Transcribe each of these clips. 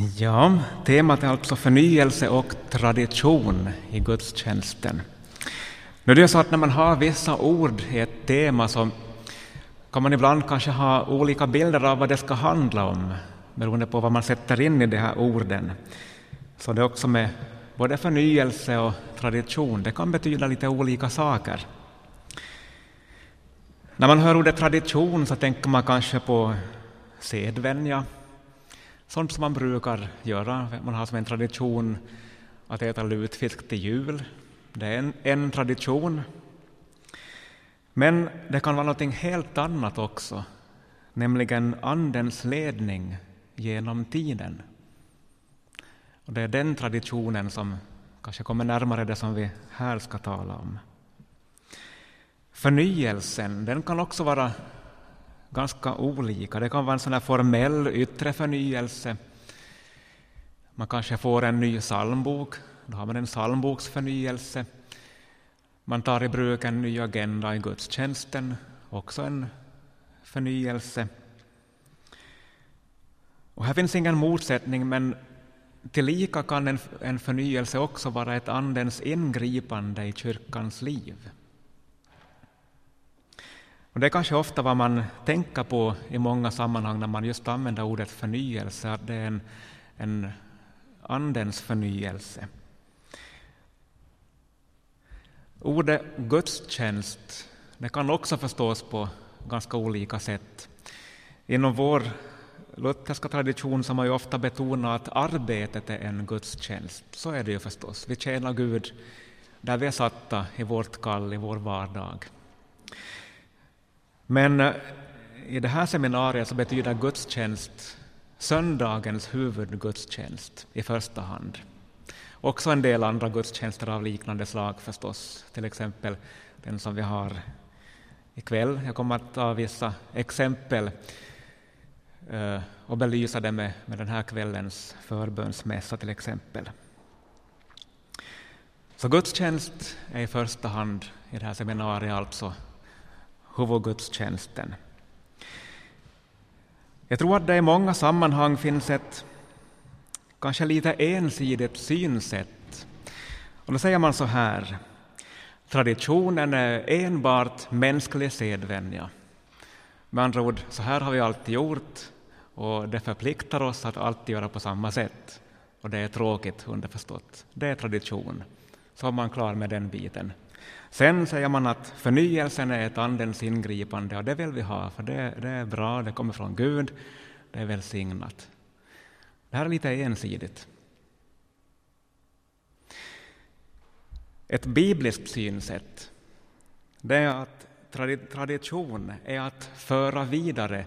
Ja, temat är alltså förnyelse och tradition i gudstjänsten. Nu är det så att när man har vissa ord i ett tema så kan man ibland kanske ha olika bilder av vad det ska handla om beroende på vad man sätter in i de här orden. Så det är också med både förnyelse och tradition, det kan betyda lite olika saker. När man hör ordet tradition så tänker man kanske på sedvänja, sånt som man brukar göra. Man har som en tradition att äta lutfisk till jul. Det är en, en tradition. Men det kan vara något helt annat också, nämligen Andens ledning genom tiden. Och det är den traditionen som kanske kommer närmare det som vi här ska tala om. Förnyelsen den kan också vara ganska olika. Det kan vara en sån formell yttre förnyelse. Man kanske får en ny psalmbok, då har man en psalmboksförnyelse. Man tar i bruk en ny agenda i gudstjänsten, också en förnyelse. Och här finns ingen motsättning, men tillika kan en, en förnyelse också vara ett Andens ingripande i kyrkans liv. Och det är kanske ofta vad man tänker på i många sammanhang när man just använder ordet förnyelse, att det är en, en Andens förnyelse. Ordet gudstjänst det kan också förstås på ganska olika sätt. Inom vår lutherska tradition så har man ju ofta betonat att arbetet är en gudstjänst. Så är det ju förstås. Vi tjänar Gud där vi är satta i vårt kall, i vår vardag. Men eh, i det här seminariet så betyder gudstjänst söndagens huvudgudstjänst i första hand. Också en del andra gudstjänster av liknande slag förstås, till exempel den som vi har ikväll. Jag kommer att ta vissa exempel eh, och belysa det med, med den här kvällens förbönsmässa till exempel. Så gudstjänst är i första hand i det här seminariet alltså huvudgudstjänsten. Jag tror att det i många sammanhang finns ett kanske lite ensidigt synsätt. Och då säger man så här, traditionen är enbart mänsklig sedvänja. Med andra ord, så här har vi alltid gjort och det förpliktar oss att alltid göra på samma sätt. Och det är tråkigt, underförstått. Det är tradition. Så är man klar med den biten. Sen säger man att förnyelsen är ett Andens ingripande och det vill vi ha, för det, det är bra, det kommer från Gud, det är välsignat. Det här är lite ensidigt. Ett bibliskt synsätt det är att tradition är att föra vidare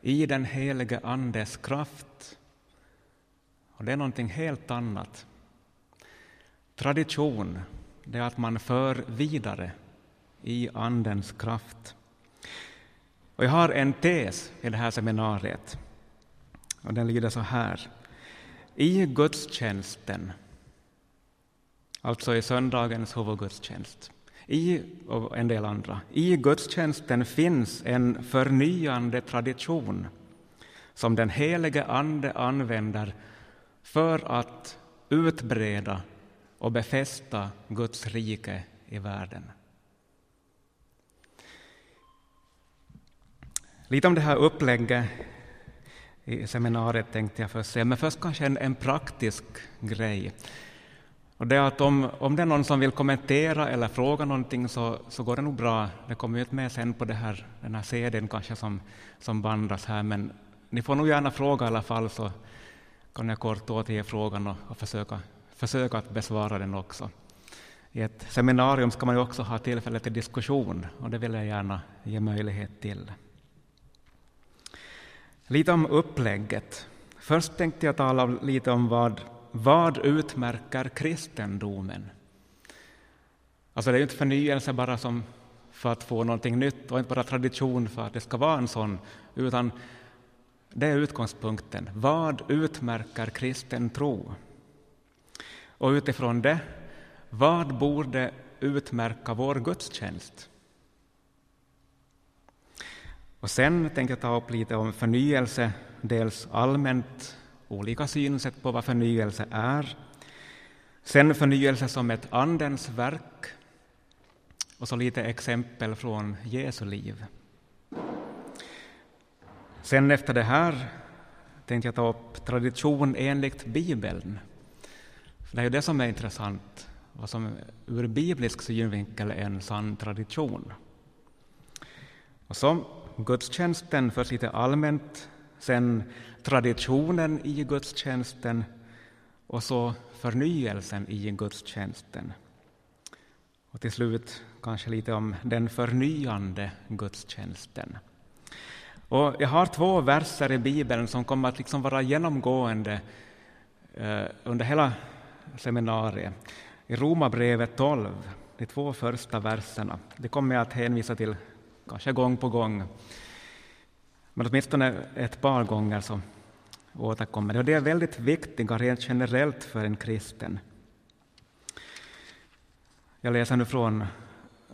i den helige Andes kraft. Och det är någonting helt annat. Tradition det är att man för vidare i Andens kraft. Och jag har en tes i det här seminariet. Och den lyder så här. I gudstjänsten, alltså i söndagens huvudgudstjänst, i, och en del andra, i gudstjänsten finns en förnyande tradition som den helige Ande använder för att utbreda och befästa Guds rike i världen. Lite om det här upplägget i seminariet tänkte jag först säga, men först kanske en, en praktisk grej. Och det är att om, om det är någon som vill kommentera eller fråga någonting så, så går det nog bra. Det kommer ju med sen på det här, den här CDn kanske som, som bandas här, men ni får nog gärna fråga i alla fall så kan jag kort återge frågan och, och försöka försöka att besvara den också. I ett seminarium ska man ju också ha tillfälle till diskussion och det vill jag gärna ge möjlighet till. Lite om upplägget. Först tänkte jag tala lite om vad, vad utmärker kristendomen. Alltså det är ju inte förnyelse bara som för att få någonting nytt och inte bara tradition för att det ska vara en sån, utan det är utgångspunkten. Vad utmärker kristen tro? Och utifrån det, vad borde utmärka vår gudstjänst? Och sen tänkte jag ta upp lite om förnyelse, dels allmänt olika synsätt på vad förnyelse är. Sen förnyelse som ett Andens verk och så lite exempel från Jesu liv. Sen efter det här tänkte jag ta upp tradition enligt Bibeln. Det är ju det som är intressant, vad som ur biblisk synvinkel är en sann tradition. Och så gudstjänsten först lite allmänt, sen traditionen i gudstjänsten och så förnyelsen i gudstjänsten. Och till slut kanske lite om den förnyande gudstjänsten. Och jag har två verser i Bibeln som kommer att liksom vara genomgående eh, under hela seminariet. I Romarbrevet 12, de två första verserna. Det kommer jag att hänvisa till kanske gång på gång. Men åtminstone ett par gånger så återkommer det. Och det är väldigt viktiga rent generellt för en kristen. Jag läser nu från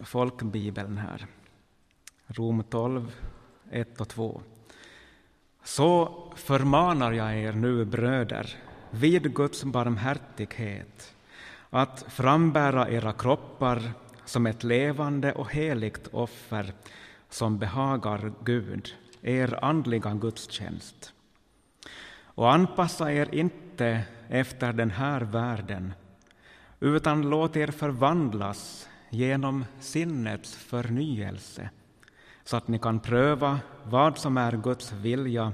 folkbibeln här. Rom 12, 1 och 2. Så förmanar jag er nu, bröder, vid Guds barmhärtighet, att frambära era kroppar som ett levande och heligt offer som behagar Gud, er andliga gudstjänst. Och anpassa er inte efter den här världen, utan låt er förvandlas genom sinnets förnyelse så att ni kan pröva vad som är Guds vilja,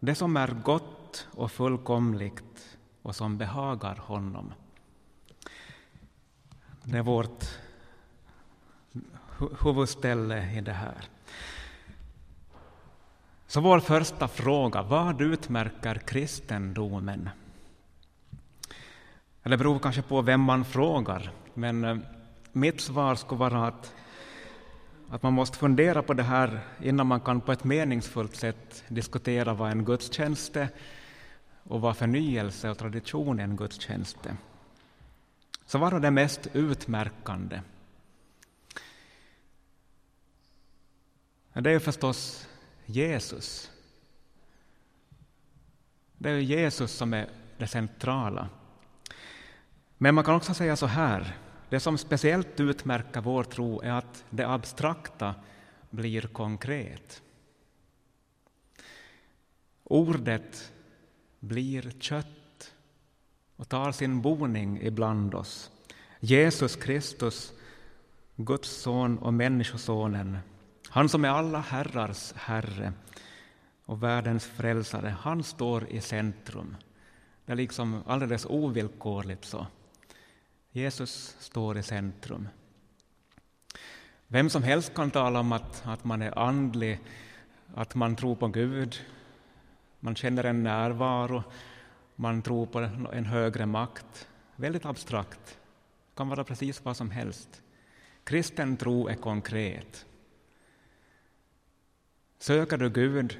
det som är gott och fullkomligt och som behagar honom. Det är vårt huvudställe i det här. Så vår första fråga, vad utmärker kristendomen? Det beror kanske på vem man frågar, men eh, mitt svar skulle vara att att man måste fundera på det här innan man kan på ett meningsfullt sätt diskutera vad en gudstjänst är och var förnyelse och tradition än en gudstjänst. Så var då det mest utmärkande? Det är förstås Jesus. Det är Jesus som är det centrala. Men man kan också säga så här, det som speciellt utmärker vår tro är att det abstrakta blir konkret. Ordet blir kött och tar sin boning ibland oss. Jesus Kristus, Guds son och Människosonen, han som är alla herrars Herre och världens frälsare, han står i centrum. Det är liksom alldeles ovillkorligt så. Jesus står i centrum. Vem som helst kan tala om att, att man är andlig, att man tror på Gud, man känner en närvaro, man tror på en högre makt. Väldigt abstrakt, det kan vara precis vad som helst. Kristen tro är konkret. Söker du Gud,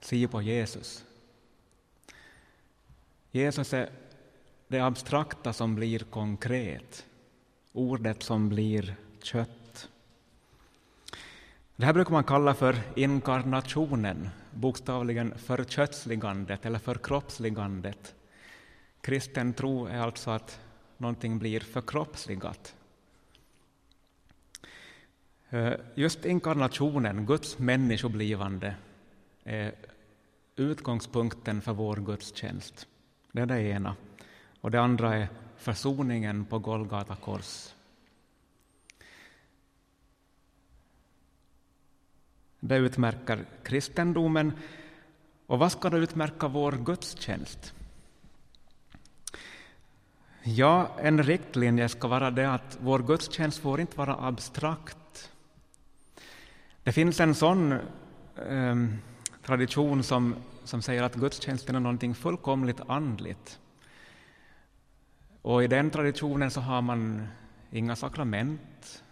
se på Jesus. Jesus är det abstrakta som blir konkret, ordet som blir kött. Det här brukar man kalla för inkarnationen, bokstavligen förkötsligandet eller förkroppsligandet. Kristen tro är alltså att någonting blir förkroppsligat. Eh, just inkarnationen, Guds människoblivande, är utgångspunkten för vår gudstjänst. Det är det ena och det andra är försoningen på Golgata kors. Det utmärker kristendomen. Och vad ska då utmärka vår gudstjänst? Ja, en riktlinje ska vara det att vår gudstjänst får inte vara abstrakt. Det finns en sån eh, tradition som, som säger att gudstjänsten är någonting fullkomligt andligt. Och i den traditionen så har man inga sakrament.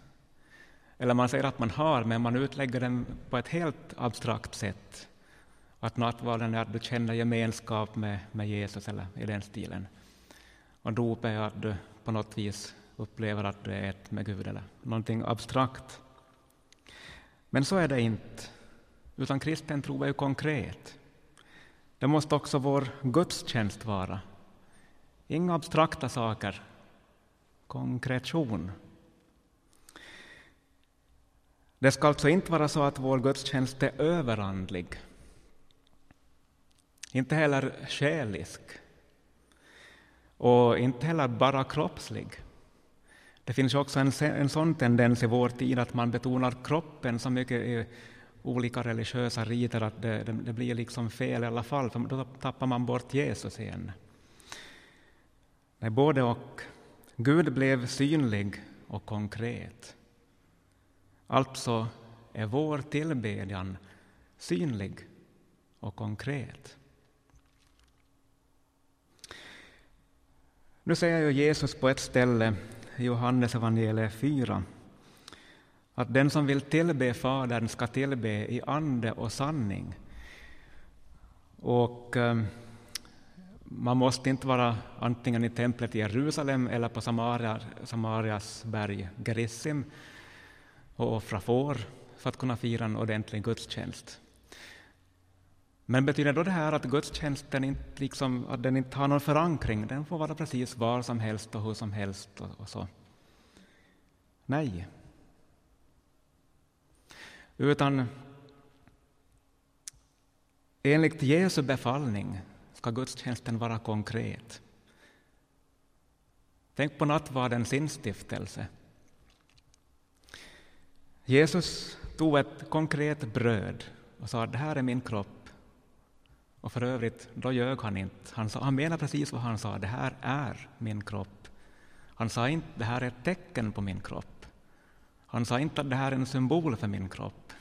Eller man säger att man har, men man utlägger den på ett helt abstrakt sätt. Att nattvarden är att du känner gemenskap med, med Jesus, eller i den stilen. Och dop är att du på något vis upplever att du är ett med Gud, eller någonting abstrakt. Men så är det inte. Utan kristen tro är ju konkret. Det måste också vår gudstjänst vara. Inga abstrakta saker, konkretion. Det ska alltså inte vara så att vår gudstjänst är överandlig. Inte heller själisk. Och inte heller bara kroppslig. Det finns också en, en sån tendens i vår tid att man betonar kroppen så mycket i olika religiösa riter att det, det, det blir liksom fel i alla fall, för då tappar man bort Jesus igen. Nej, både och. Gud blev synlig och konkret. Alltså är vår tillbedjan synlig och konkret. Nu säger ju Jesus på ett ställe i Johannes evangeliet 4 att den som vill tillbe Fadern ska tillbe i ande och sanning. Och eh, man måste inte vara antingen i templet i Jerusalem eller på Samaria, Samarias berg Gerizim och offra får för att kunna fira en ordentlig gudstjänst. Men betyder då det här att gudstjänsten inte, liksom, att den inte har någon förankring? Den får vara precis var som helst och hur som helst och, och så? Nej. Utan enligt Jesu befallning ska gudstjänsten vara konkret. Tänk på nattvardens instiftelse. Jesus tog ett konkret bröd och sa det här är min kropp. Och för övrigt, då ljög han inte. Han, sa, han menade precis vad han sa, det här är min kropp. Han sa inte det här är ett tecken på min kropp. Han sa inte att det här är en symbol för min kropp.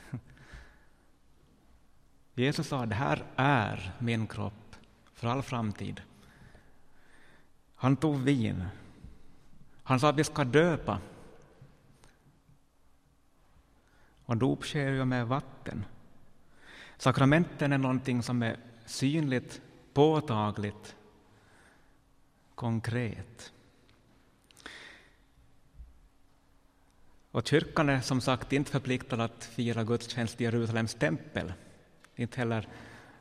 Jesus sa det här är min kropp för all framtid. Han tog vin. Han sa att vi ska döpa Och dop sker ju med vatten. Sakramenten är någonting som är synligt, påtagligt, konkret. Och kyrkan är som sagt inte förpliktad att fira gudstjänst i Jerusalems tempel, inte heller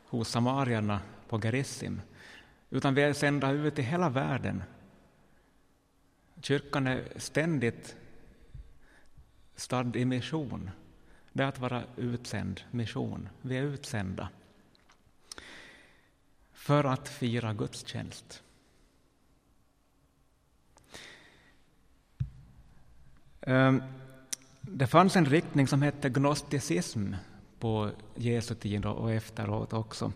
hos samarierna på Gerizim, utan vi är sända ut i hela världen. Kyrkan är ständigt stadd i mission det är att vara utsänd mission. Vi är utsända för att fira gudstjänst. Ehm, det fanns en riktning som hette gnosticism på Jesu tid och efteråt också.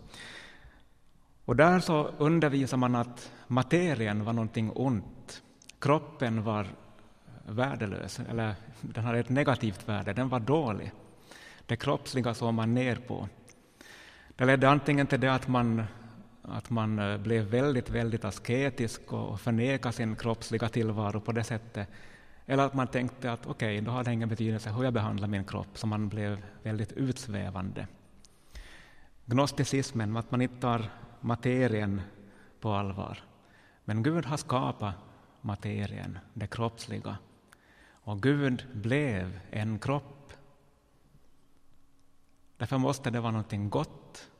Och där så undervisar man att materien var någonting ont. Kroppen var värdelös, eller den hade ett negativt värde, den var dålig. Det kroppsliga såg man ner på. Det ledde antingen till det att man, att man eh, blev väldigt, väldigt asketisk och förnekade sin kroppsliga tillvaro på det sättet. Eller att man tänkte att okej, okay, då har det ingen betydelse hur jag behandlar min kropp, så man blev väldigt utsvävande. Gnosticismen, att man inte tar materien på allvar. Men Gud har skapat materien, det kroppsliga. Och Gud blev en kropp Därför måste det vara någonting gott.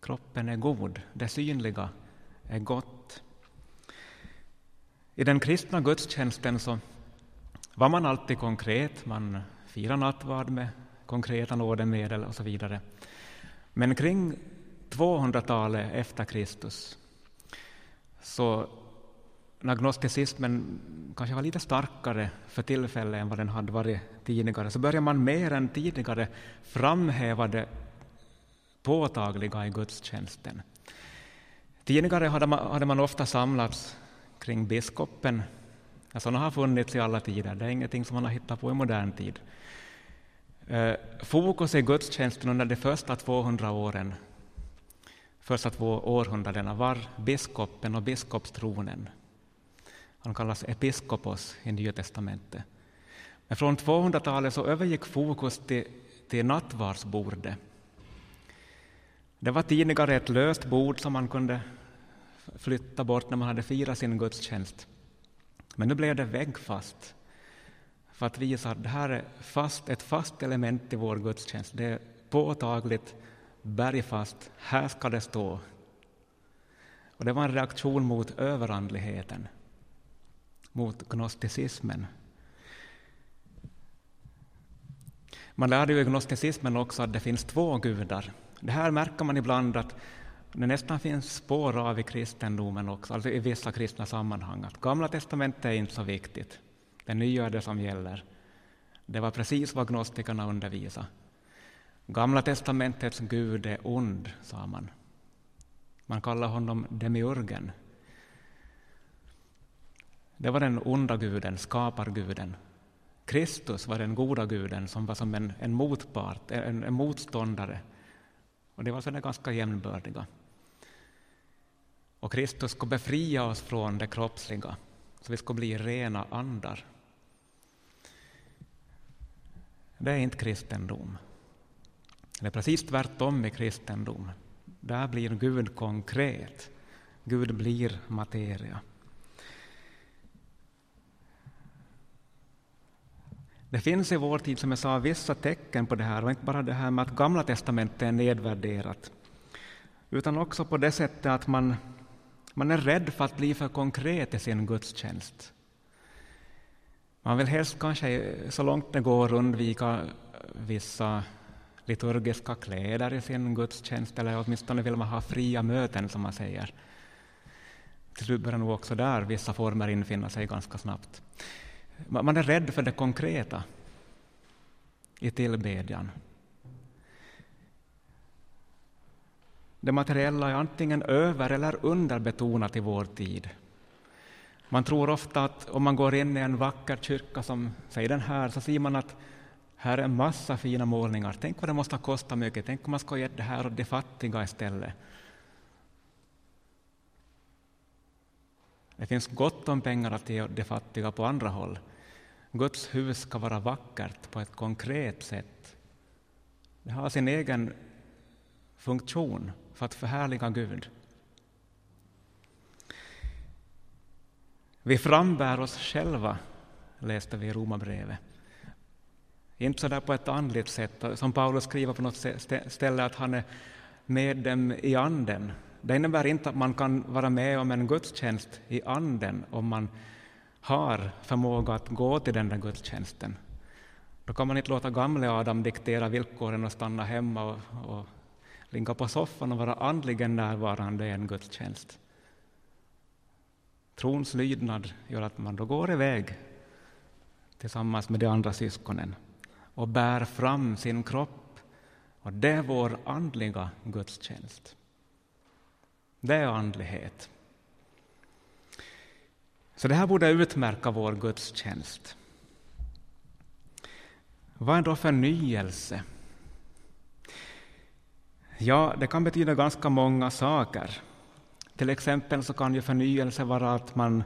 Kroppen är god, det synliga är gott. I den kristna gudstjänsten så var man alltid konkret, man firade nattvard med konkreta nådemedel och så vidare. Men kring 200-talet efter Kristus så när gnosticismen kanske var lite starkare för tillfället än vad den hade varit tidigare, så började man mer än tidigare framhäva det påtagliga i gudstjänsten. Tidigare hade man, hade man ofta samlats kring biskopen. Sådana har funnits i alla tider, det är ingenting som man har hittat på i modern tid. Eh, fokus i gudstjänsten under de första 200 åren, första två århundradena, var biskopen och biskopstronen. Han kallas episkopos i Nya testamentet. Men från 200-talet så övergick fokus till, till nattvardsbordet. Det var tidigare ett löst bord som man kunde flytta bort när man hade firat sin gudstjänst. Men nu blev det väggfast för att visa att det här är fast, ett fast element i vår gudstjänst. Det är påtagligt, bergfast. Här ska det stå Och det var en reaktion mot överandligheten, mot gnosticismen. Man lärde ju i gnosticismen också att det finns två gudar. Det här märker man ibland att det nästan finns spår av i kristendomen också, alltså i vissa kristna sammanhang, att Gamla testamentet är inte så viktigt. Det nya är det som gäller. Det var precis vad gnostikerna undervisade. Gamla testamentets Gud är ond, sa man. Man kallar honom demiurgen. Det var den onda guden, skaparguden. Kristus var den goda guden som var som en, en motpart, en, en motståndare. Och det var så ganska jämnbördiga. Och Kristus ska befria oss från det kroppsliga, så vi ska bli rena andar. Det är inte kristendom. Det är precis tvärtom i kristendom. Där blir Gud konkret. Gud blir materia. Det finns i vår tid, som jag sa, vissa tecken på det här, och inte bara det här med att Gamla testamentet är nedvärderat, utan också på det sättet att man, man är rädd för att bli för konkret i sin gudstjänst. Man vill helst kanske så långt det går undvika vissa liturgiska kläder i sin gudstjänst, eller åtminstone vill man ha fria möten, som man säger. Till slut börjar nog också där vissa former infinna sig ganska snabbt. Man är rädd för det konkreta i tillbedjan. Det materiella är antingen över eller underbetonat i vår tid. Man tror ofta att om man går in i en vacker kyrka som säg den här, så ser man att här är en massa fina målningar. Tänk vad det måste ha kostat mycket. Tänk om man ska ge det här åt de fattiga istället. Det finns gott om pengar att ge de fattiga på andra håll. Guds hus ska vara vackert på ett konkret sätt. Det har sin egen funktion för att förhärliga Gud. Vi frambär oss själva, läste vi i Romarbrevet. Inte så där på ett andligt sätt, som Paulus skriver på något ställe att han är med dem i anden. Det innebär inte att man kan vara med om en gudstjänst i anden om man har förmåga att gå till den där gudstjänsten. Då kan man inte låta gamle Adam diktera villkoren och stanna hemma och, och ligga på soffan och vara andligen närvarande i en gudstjänst. Trons lydnad gör att man då går iväg tillsammans med de andra syskonen och bär fram sin kropp. Och det är vår andliga gudstjänst. Det är andlighet. Så det här borde utmärka vår gudstjänst. Vad är då förnyelse? Ja, det kan betyda ganska många saker. Till exempel så kan ju förnyelse vara att, man,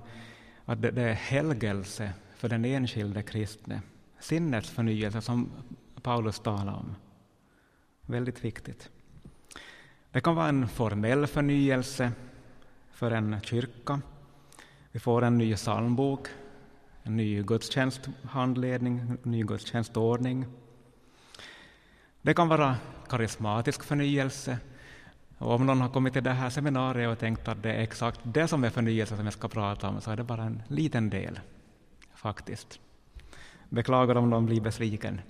att det är helgelse för den enskilde kristne. Sinnets förnyelse som Paulus talar om. Väldigt viktigt. Det kan vara en formell förnyelse för en kyrka. Vi får en ny psalmbok, en ny gudstjänsthandledning, en ny gudstjänstordning. Det kan vara karismatisk förnyelse. Och om någon har kommit till det här seminariet och tänkt att det är exakt det som är förnyelse som jag ska prata om, så är det bara en liten del, faktiskt. Beklagar om någon blir besviken.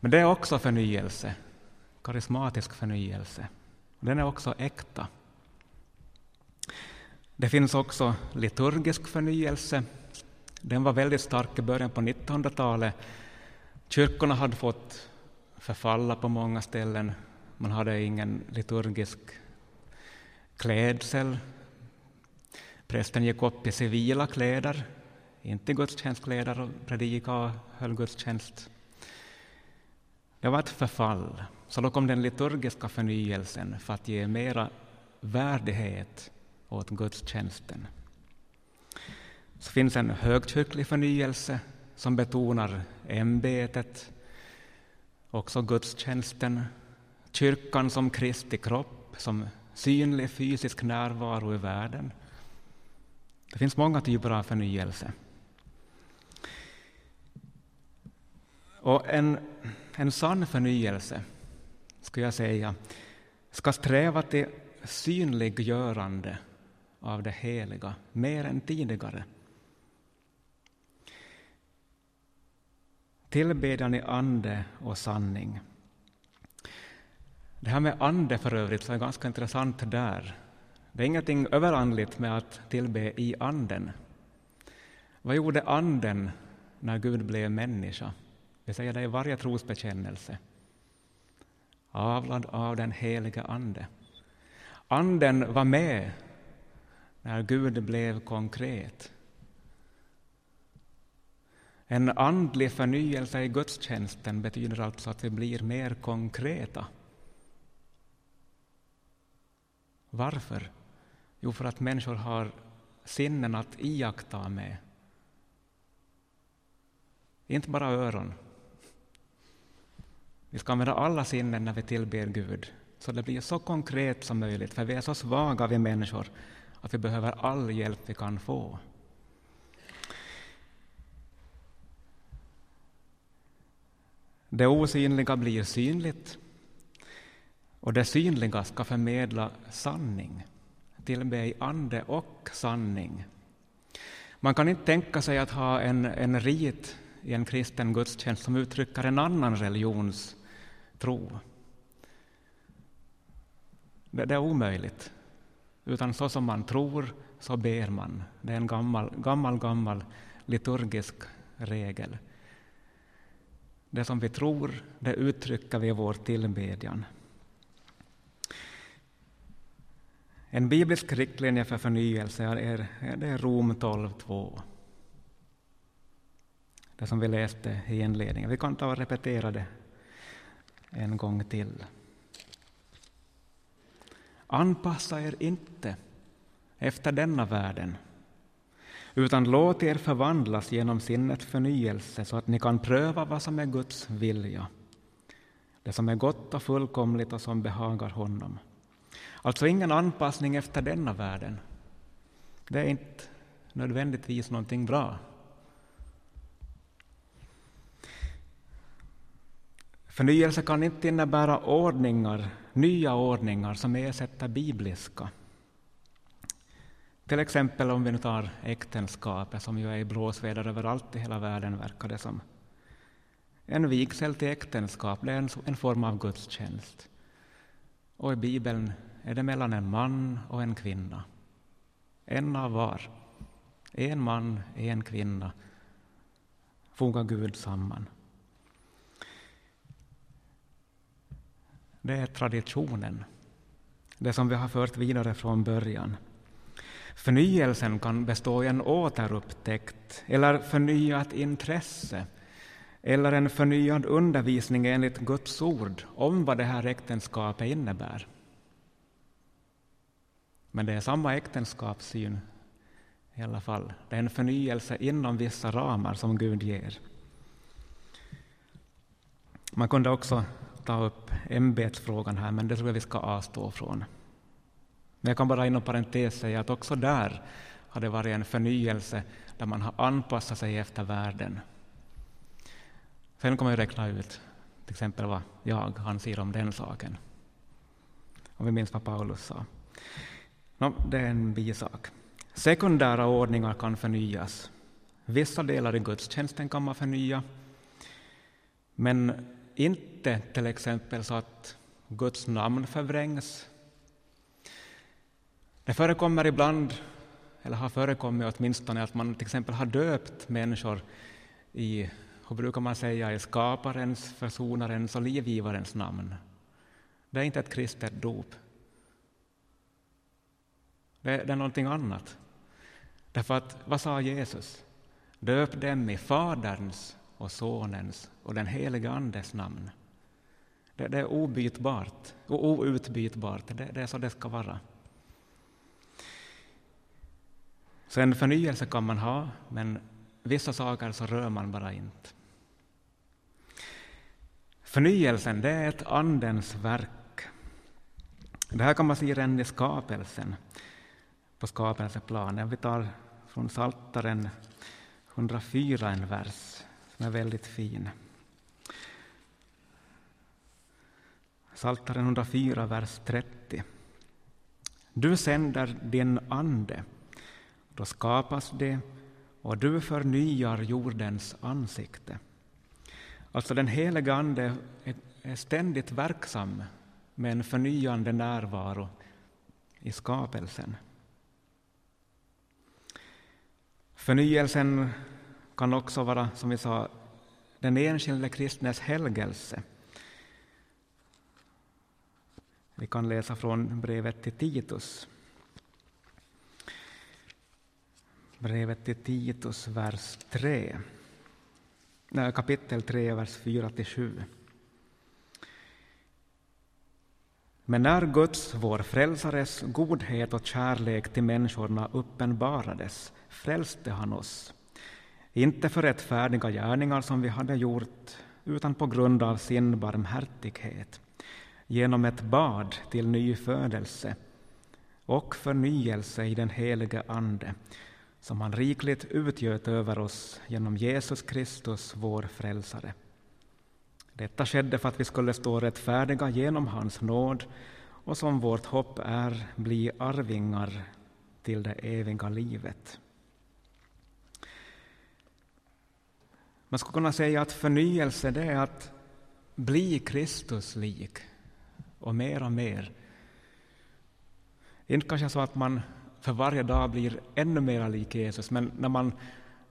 Men det är också förnyelse, karismatisk förnyelse. Den är också äkta. Det finns också liturgisk förnyelse. Den var väldigt stark i början på 1900-talet. Kyrkorna hade fått förfalla på många ställen. Man hade ingen liturgisk klädsel. Prästen gick upp i civila kläder, inte gudstjänstkläder, och predikade och höll gudstjänst. Det var ett förfall. Så då kom den liturgiska förnyelsen för att ge mera värdighet åt gudstjänsten. Så finns en högkyrklig förnyelse som betonar ämbetet, också gudstjänsten, kyrkan som Kristi kropp, som synlig fysisk närvaro i världen. Det finns många typer av förnyelse. Och en, en sann förnyelse, ska jag säga, ska sträva till synliggörande av det heliga, mer än tidigare. Tillbedjan i ande och sanning. Det här med ande för övrigt så är ganska intressant där. Det är ingenting överandligt med att tillbe i anden. Vad gjorde anden när Gud blev människa? Vi säger det i varje trosbekännelse. Avlad av den helige Ande. Anden var med när Gud blev konkret. En andlig förnyelse i gudstjänsten betyder alltså att vi blir mer konkreta. Varför? Jo, för att människor har sinnen att iaktta med. Inte bara öron. Vi ska använda alla sinnen när vi tillber Gud, så det blir så konkret som möjligt, för vi är så svaga, vi människor, att vi behöver all hjälp vi kan få. Det osynliga blir synligt, och det synliga ska förmedla sanning, till och med i ande och sanning. Man kan inte tänka sig att ha en, en rit i en kristen gudstjänst som uttrycker en annan religions tro. Det, det är omöjligt. Utan så som man tror, så ber man. Det är en gammal, gammal, gammal liturgisk regel. Det som vi tror, det uttrycker vi i vår tillbedjan. En biblisk riktlinje för förnyelse är, det är Rom 12.2. Det som vi läste i inledningen. Vi kan ta och repetera det en gång till. Anpassa er inte efter denna världen utan låt er förvandlas genom sinnets förnyelse så att ni kan pröva vad som är Guds vilja, det som är gott och fullkomligt och som behagar honom. Alltså ingen anpassning efter denna världen. Det är inte nödvändigtvis någonting bra. Förnyelse kan inte innebära ordningar, nya ordningar som ersätter bibliska. Till exempel om vi nu tar äktenskapet som ju är i blåsväder överallt i hela världen verkar det som. En vigsel till äktenskap det är en, en form av gudstjänst. Och i Bibeln är det mellan en man och en kvinna. En av var. En man, en kvinna. Fogar Gud samman. Det är traditionen, det som vi har fört vidare från början. Förnyelsen kan bestå i en återupptäckt eller förnyat intresse eller en förnyad undervisning enligt Guds ord om vad det här äktenskapet innebär. Men det är samma äktenskapssyn i alla fall. Det är en förnyelse inom vissa ramar som Gud ger. Man kunde också ta upp ämbetsfrågan här, men det tror jag vi ska avstå från. Men jag kan bara inom parentes säga att också där har det varit en förnyelse där man har anpassat sig efter världen. Sen kan man ju räkna ut till exempel vad jag anser om den saken. Om vi minns vad Paulus sa. No, det är en bisak. Sekundära ordningar kan förnyas. Vissa delar i gudstjänsten kan man förnya. Men inte inte till exempel så att Guds namn förvrängs. Det förekommer ibland, eller har förekommit åtminstone, att man till exempel har döpt människor i, hur brukar man säga, i skaparens, försonarens och livgivarens namn. Det är inte ett kristet dop. Det, det är någonting annat. Därför att, vad sa Jesus? Döp dem i Faderns och Sonens och den helige Andes namn. Det, det är obytbart och outbytbart. Det, det är så det ska vara. Så en förnyelse kan man ha, men vissa saker så rör man bara inte. Förnyelsen, det är ett Andens verk. Det här kan man se redan i skapelsen, på skapelseplanen. Vi tar från Saltaren 104 en vers som är väldigt fin. Psaltaren 104, vers 30. Du sänder din ande, då skapas det och du förnyar jordens ansikte. Alltså den helige Ande är ständigt verksam med en förnyande närvaro i skapelsen. Förnyelsen kan också vara, som vi sa, den enskilde kristnes helgelse. Vi kan läsa från brevet till Titus. Brevet till Titus, vers 3. Nej, kapitel 3, vers 4-7. Men när Guds, vår frälsares, godhet och kärlek till människorna uppenbarades frälste han oss, inte för rättfärdiga gärningar som vi hade gjort, utan på grund av sin barmhärtighet, genom ett bad till ny födelse och förnyelse i den helige Ande, som han rikligt utgöt över oss genom Jesus Kristus, vår frälsare. Detta skedde för att vi skulle stå rättfärdiga genom hans nåd och som vårt hopp är bli arvingar till det eviga livet. Man skulle kunna säga att förnyelse det är att bli Kristus lik och mer och mer. Det är Inte kanske så att man för varje dag blir ännu mer lik Jesus, men när man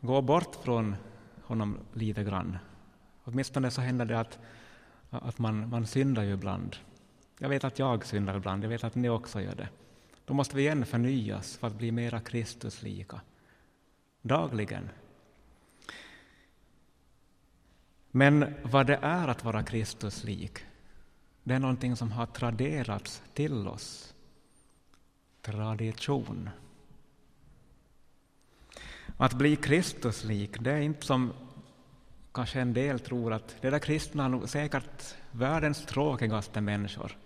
går bort från honom lite grann, åtminstone så händer det att, att man, man syndar ju ibland. Jag vet att jag syndar ibland, jag vet att ni också gör det. Då måste vi igen förnyas för att bli mera Kristuslika. Dagligen. Men vad det är att vara Kristuslik, det är någonting som har traderats till oss. Tradition. Att bli Kristuslik, det är inte som kanske en del tror att det där kristna är nog säkert världens tråkigaste människor.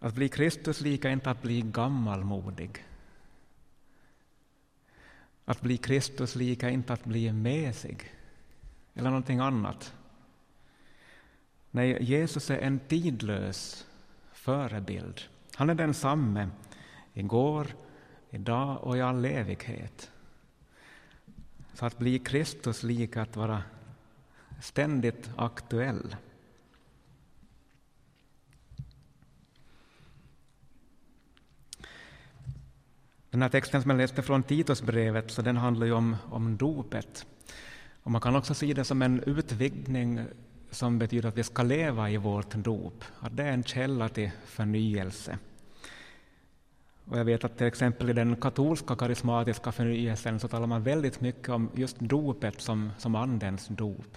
Att bli Kristuslik är inte att bli gammalmodig. Att bli Kristuslik är inte att bli mesig eller någonting annat. Nej, Jesus är en tidlös förebild. Han är densamme igår, idag och i all evighet. Så att bli Kristus lik att vara ständigt aktuell. Den här texten som jag läste från Titusbrevet så den handlar ju om, om dopet. Och man kan också se det som en utvidgning som betyder att vi ska leva i vårt dop, att det är en källa till förnyelse. Och jag vet att till exempel i den katolska karismatiska förnyelsen så talar man väldigt mycket om just dopet som, som Andens dop.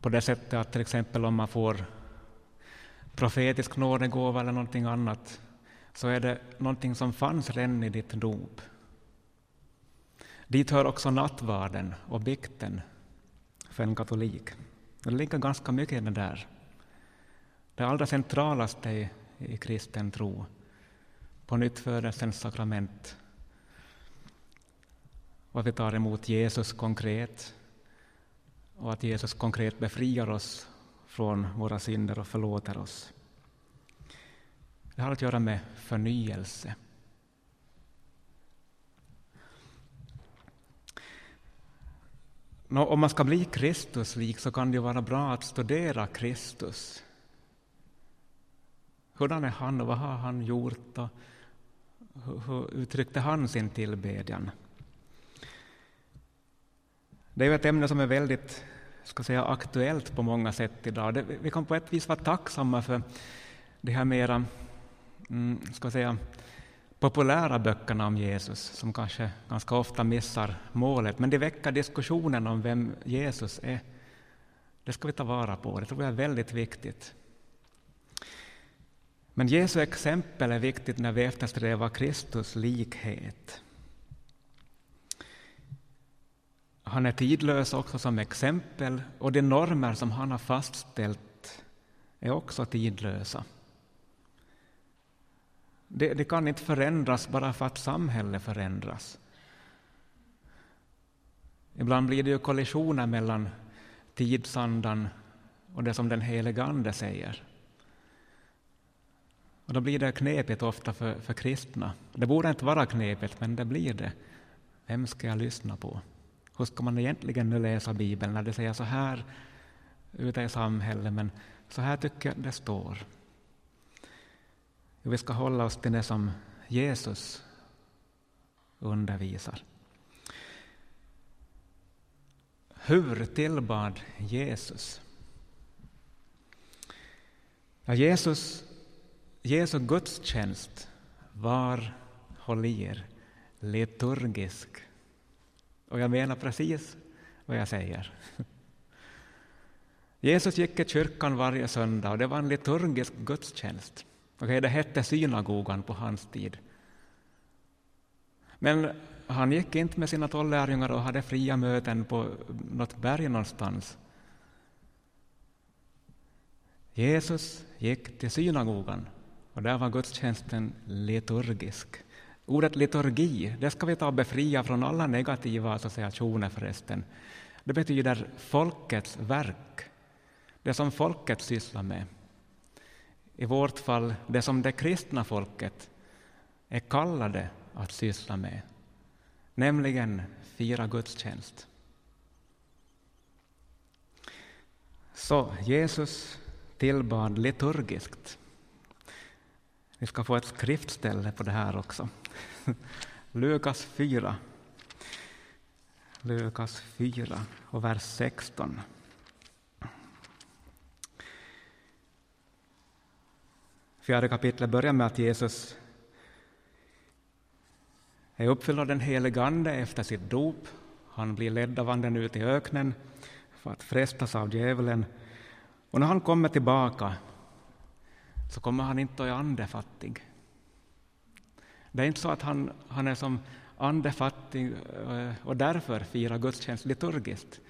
På det sättet att till exempel om man får profetisk nådegåva eller någonting annat så är det någonting som fanns redan i ditt dop. Dit hör också nattvarden och bikten för en katolik. Det ligger ganska mycket i det där. Det allra centralaste i, i kristen tro, på nyttfödelsens sakrament. Och att vi tar emot Jesus konkret och att Jesus konkret befriar oss från våra synder och förlåter oss. Det har att göra med förnyelse. Nå, om man ska bli Kristuslik så kan det vara bra att studera Kristus. Hurdan är han och vad har han gjort och hur, uttryckte han sin tillbedjan? Det är ett ämne som är väldigt ska säga, aktuellt på många sätt idag. Det, vi kan på ett vis vara tacksamma för det här mera mm, ska säga, populära böckerna om Jesus som kanske ganska ofta missar målet, men de väcker diskussionen om vem Jesus är. Det ska vi ta vara på, det tror jag är väldigt viktigt. Men Jesu exempel är viktigt när vi eftersträvar Kristus likhet. Han är tidlös också som exempel och de normer som han har fastställt är också tidlösa. Det, det, kan inte förändras bara för att samhället förändras. Ibland blir det ju kollisioner mellan tidsandan och det som den helige Ande säger. Och då blir det knepigt ofta för, för kristna. Det borde inte vara knepigt, men det blir det. Vem ska jag lyssna på? Hur ska man egentligen nu läsa Bibeln när det säger så här ute i samhället, men så här tycker jag det står. Vi ska hålla oss till det som Jesus undervisar. Hur tillbad Jesus? Ja, Jesus, Jesu gudstjänst var, håll i er, liturgisk. Och jag menar precis vad jag säger. Jesus gick i kyrkan varje söndag och det var en liturgisk gudstjänst. Okay, det hette synagogan på hans tid. Men han gick inte med sina tolv lärjungar och hade fria möten på något berg någonstans. Jesus gick till synagogan och där var gudstjänsten liturgisk. Ordet liturgi, det ska vi ta befria från alla negativa associationer förresten. Det betyder folkets verk, det som folket sysslar med. I vårt fall det som det kristna folket är kallade att syssla med, nämligen fira gudstjänst. Så Jesus tillbad liturgiskt. Vi ska få ett skriftställe på det här också. Lukas 4. Lukas 4 och vers 16. Fjärde kapitlet börjar med att Jesus är uppfylld av den helige Ande efter sitt dop. Han blir ledd av Anden ut i öknen för att frestas av djävulen. Och när han kommer tillbaka så kommer han inte att är andefattig. Det är inte så att han, han är som andefattig eh, och därför firar gudstjänst liturgiskt.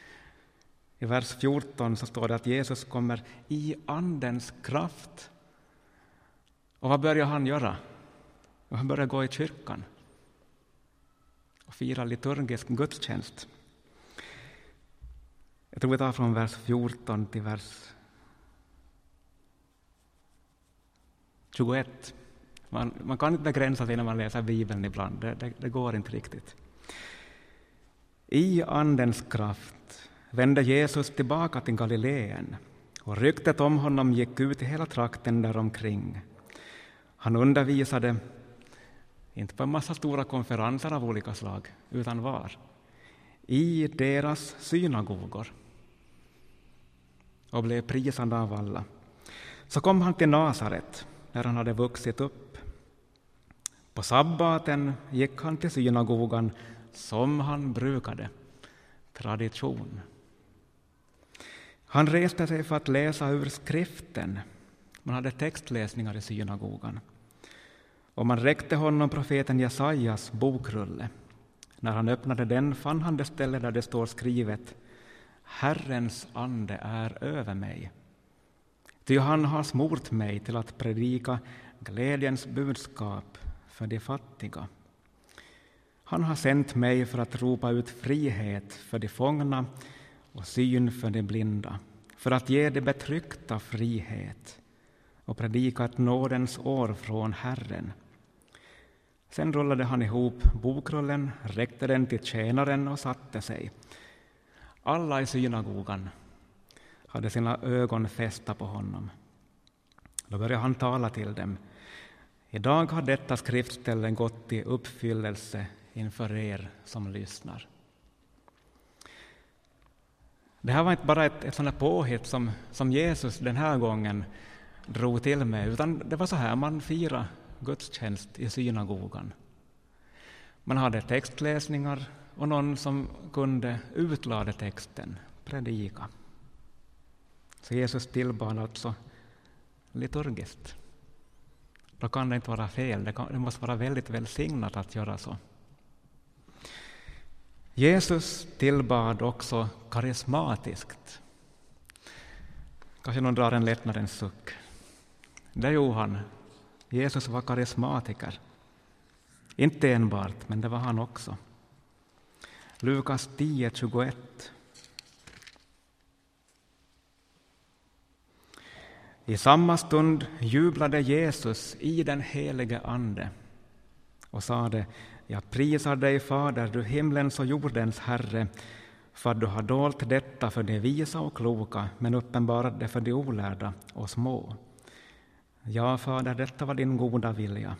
I vers 14 så står det att Jesus kommer i Andens kraft. Och vad börjar han göra? Han börjar gå i kyrkan och fira liturgisk gudstjänst. Jag tror vi tar från vers 14 till vers 21. Man, man kan inte begränsa sig när man läser Bibeln ibland, det, det, det går inte riktigt. I Andens kraft vände Jesus tillbaka till Galileen och ryktet om honom gick ut i hela trakten däromkring. Han undervisade, inte på en massa stora konferenser av olika slag, utan var? I deras synagogor och blev prisad av alla. Så kom han till Nasaret, där han hade vuxit upp. På sabbaten gick han till synagogan som han brukade, tradition. Han reste sig för att läsa ur skriften. Man hade textläsningar i synagogan. Och man räckte honom profeten Jesajas bokrulle. När han öppnade den fann han det ställe där det står skrivet Herrens ande är över mig. Ty han har smort mig till att predika glädjens budskap för de fattiga. Han har sänt mig för att ropa ut frihet för de fångna och syn för de blinda, för att ge de betryckta frihet och predika ett nådens år från Herren. Sen rullade han ihop bokrullen, räckte den till tjänaren och satte sig. Alla i synagogan hade sina ögon fästa på honom. Då började han tala till dem. Idag har detta skriftställe gått i uppfyllelse inför er som lyssnar. Det här var inte bara ett, ett sånt påhitt som, som Jesus den här gången drog till med, utan det var så här man firade gudstjänst i synagogan. Man hade textläsningar och någon som kunde utlade texten, predika. Så Jesus tillbad alltså liturgiskt. Då kan det inte vara fel, det, kan, det måste vara väldigt välsignat att göra så. Jesus tillbad också karismatiskt. Kanske någon drar en lättnadens suck. Det gjorde han. Jesus var karismatiker. Inte enbart, men det var han också. Lukas 10.21. I samma stund jublade Jesus i den helige Ande och sade Jag prisar dig, Fader, du himlens och jordens Herre, för att du har dolt detta för de visa och kloka, men uppenbarat det för de olärda och små. Ja, Fader, detta var din goda vilja.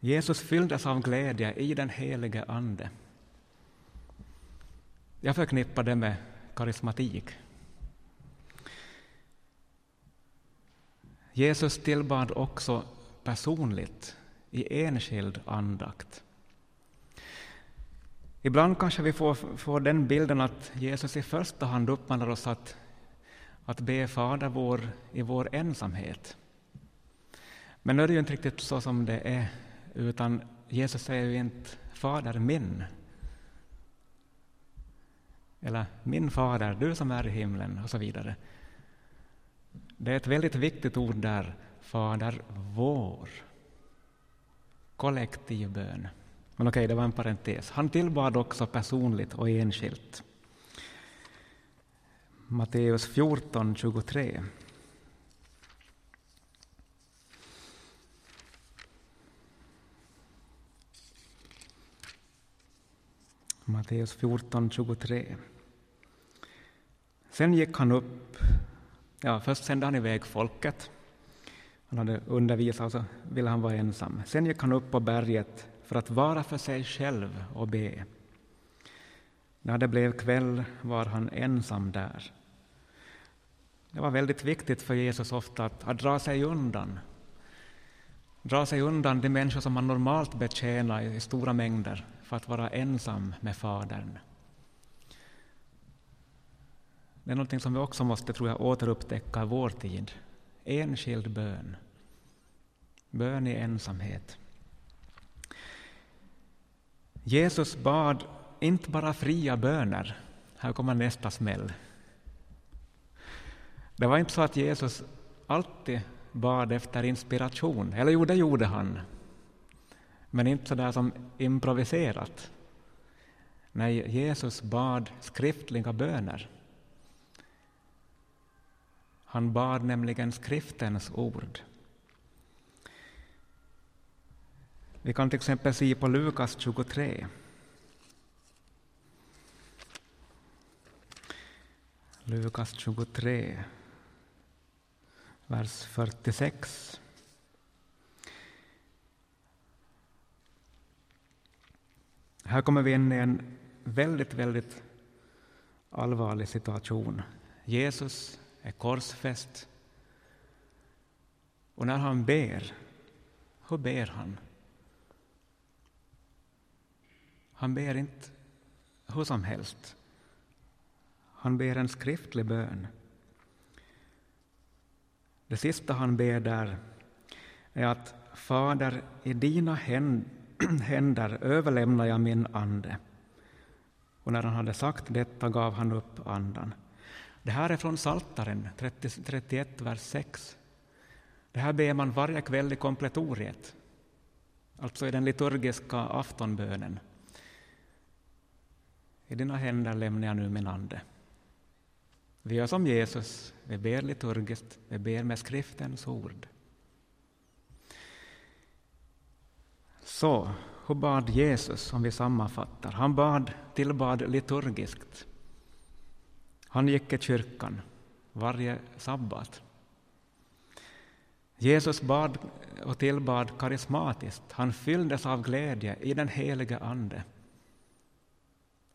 Jesus fylldes av glädje i den helige Ande. Jag förknippar det med karismatik. Jesus tillbad också personligt i enskild andakt. Ibland kanske vi får, får den bilden att Jesus i första hand uppmanar oss att, att be Fader vår i vår ensamhet. Men nu är det ju inte riktigt så som det är, utan Jesus säger ju inte Fader min. Eller min fader, du som är i himlen och så vidare. Det är ett väldigt viktigt ord där, Fader vår. Kollektiv bön. Men okej, det var en parentes. Han tillbad också personligt och enskilt. Matteus 14, 23. Matteus 14, 23. Sen gick han upp, ja, först sände han iväg folket. Han hade undervisat och så ville han vara ensam. Sen gick han upp på berget för att vara för sig själv och be. När det blev kväll var han ensam där. Det var väldigt viktigt för Jesus ofta att, att dra sig undan. Dra sig undan de människor som han normalt betjänar i stora mängder för att vara ensam med Fadern. Det är någonting som vi också måste, tror jag, återupptäcka i vår tid. Enskild bön. Bön i ensamhet. Jesus bad inte bara fria böner. Här kommer nästa smäll. Det var inte så att Jesus alltid bad efter inspiration, eller jo, det gjorde han. Men inte så där som improviserat. Nej, Jesus bad skriftliga böner. Han bad nämligen skriftens ord. Vi kan till exempel se på Lukas 23. Lukas 23, vers 46. Här kommer vi in i en väldigt, väldigt allvarlig situation. Jesus är korsfäst. Och när han ber, hur ber han? Han ber inte hur som helst. Han ber en skriftlig bön. Det sista han ber där är att Fader, i dina händer överlämnar jag min ande. Och när han hade sagt detta gav han upp andan. Det här är från Saltaren 31, vers 6. Det här ber man varje kväll i kompletoriet, alltså i den liturgiska aftonbönen. I dina händer lämnar jag nu min ande. Vi gör som Jesus, vi ber liturgiskt, vi ber med skriftens ord. Så, hur bad Jesus, om vi sammanfattar? Han bad, tillbad liturgiskt. Han gick i kyrkan varje sabbat. Jesus bad och tillbad karismatiskt. Han fylldes av glädje i den helige Ande.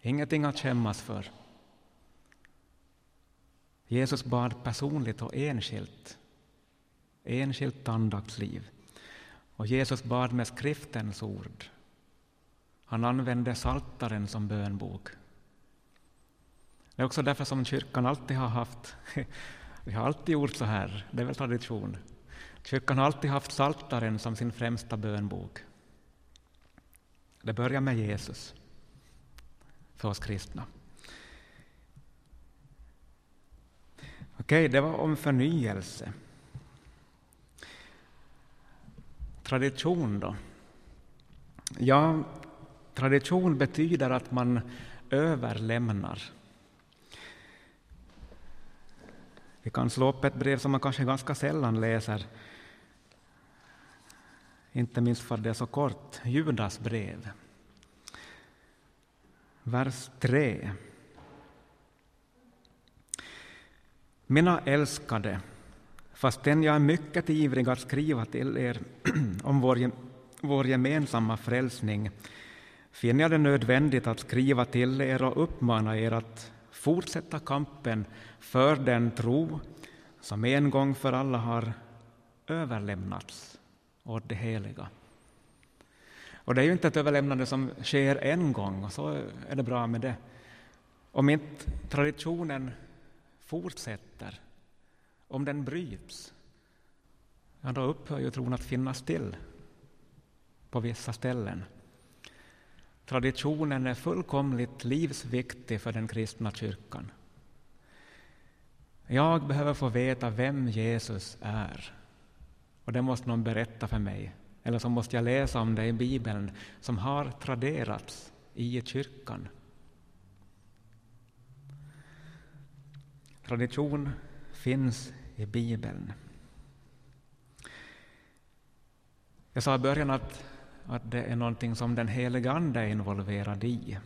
Ingenting att skämmas för. Jesus bad personligt och enskilt. Enskilt andaktsliv. Och Jesus bad med skriftens ord. Han använde saltaren som bönbok. Det är också därför som kyrkan alltid har haft, vi har alltid gjort så här, det är väl tradition. Kyrkan har alltid haft saltaren som sin främsta bönbok. Det börjar med Jesus för oss kristna. Okej, det var om förnyelse. Tradition då? Ja, tradition betyder att man överlämnar Vi kan slå upp ett brev som man kanske ganska sällan läser, inte minst för att det är så kort, Judas brev. Vers 3. Mina älskade, fastän jag är mycket ivrig att skriva till er om vår, vår gemensamma frälsning finner jag det nödvändigt att skriva till er och uppmana er att fortsätta kampen för den tro som en gång för alla har överlämnats åt det heliga. Och det är ju inte ett överlämnande som sker en gång, och så är det bra med det. Om inte traditionen fortsätter, om den bryts, ja, då upphör ju tron att finnas till på vissa ställen. Traditionen är fullkomligt livsviktig för den kristna kyrkan. Jag behöver få veta vem Jesus är. Och det måste någon berätta för mig. Eller så måste jag läsa om det i Bibeln som har traderats i kyrkan. Tradition finns i Bibeln. Jag sa i början att, att det är någonting som den helige Ande är involverad i.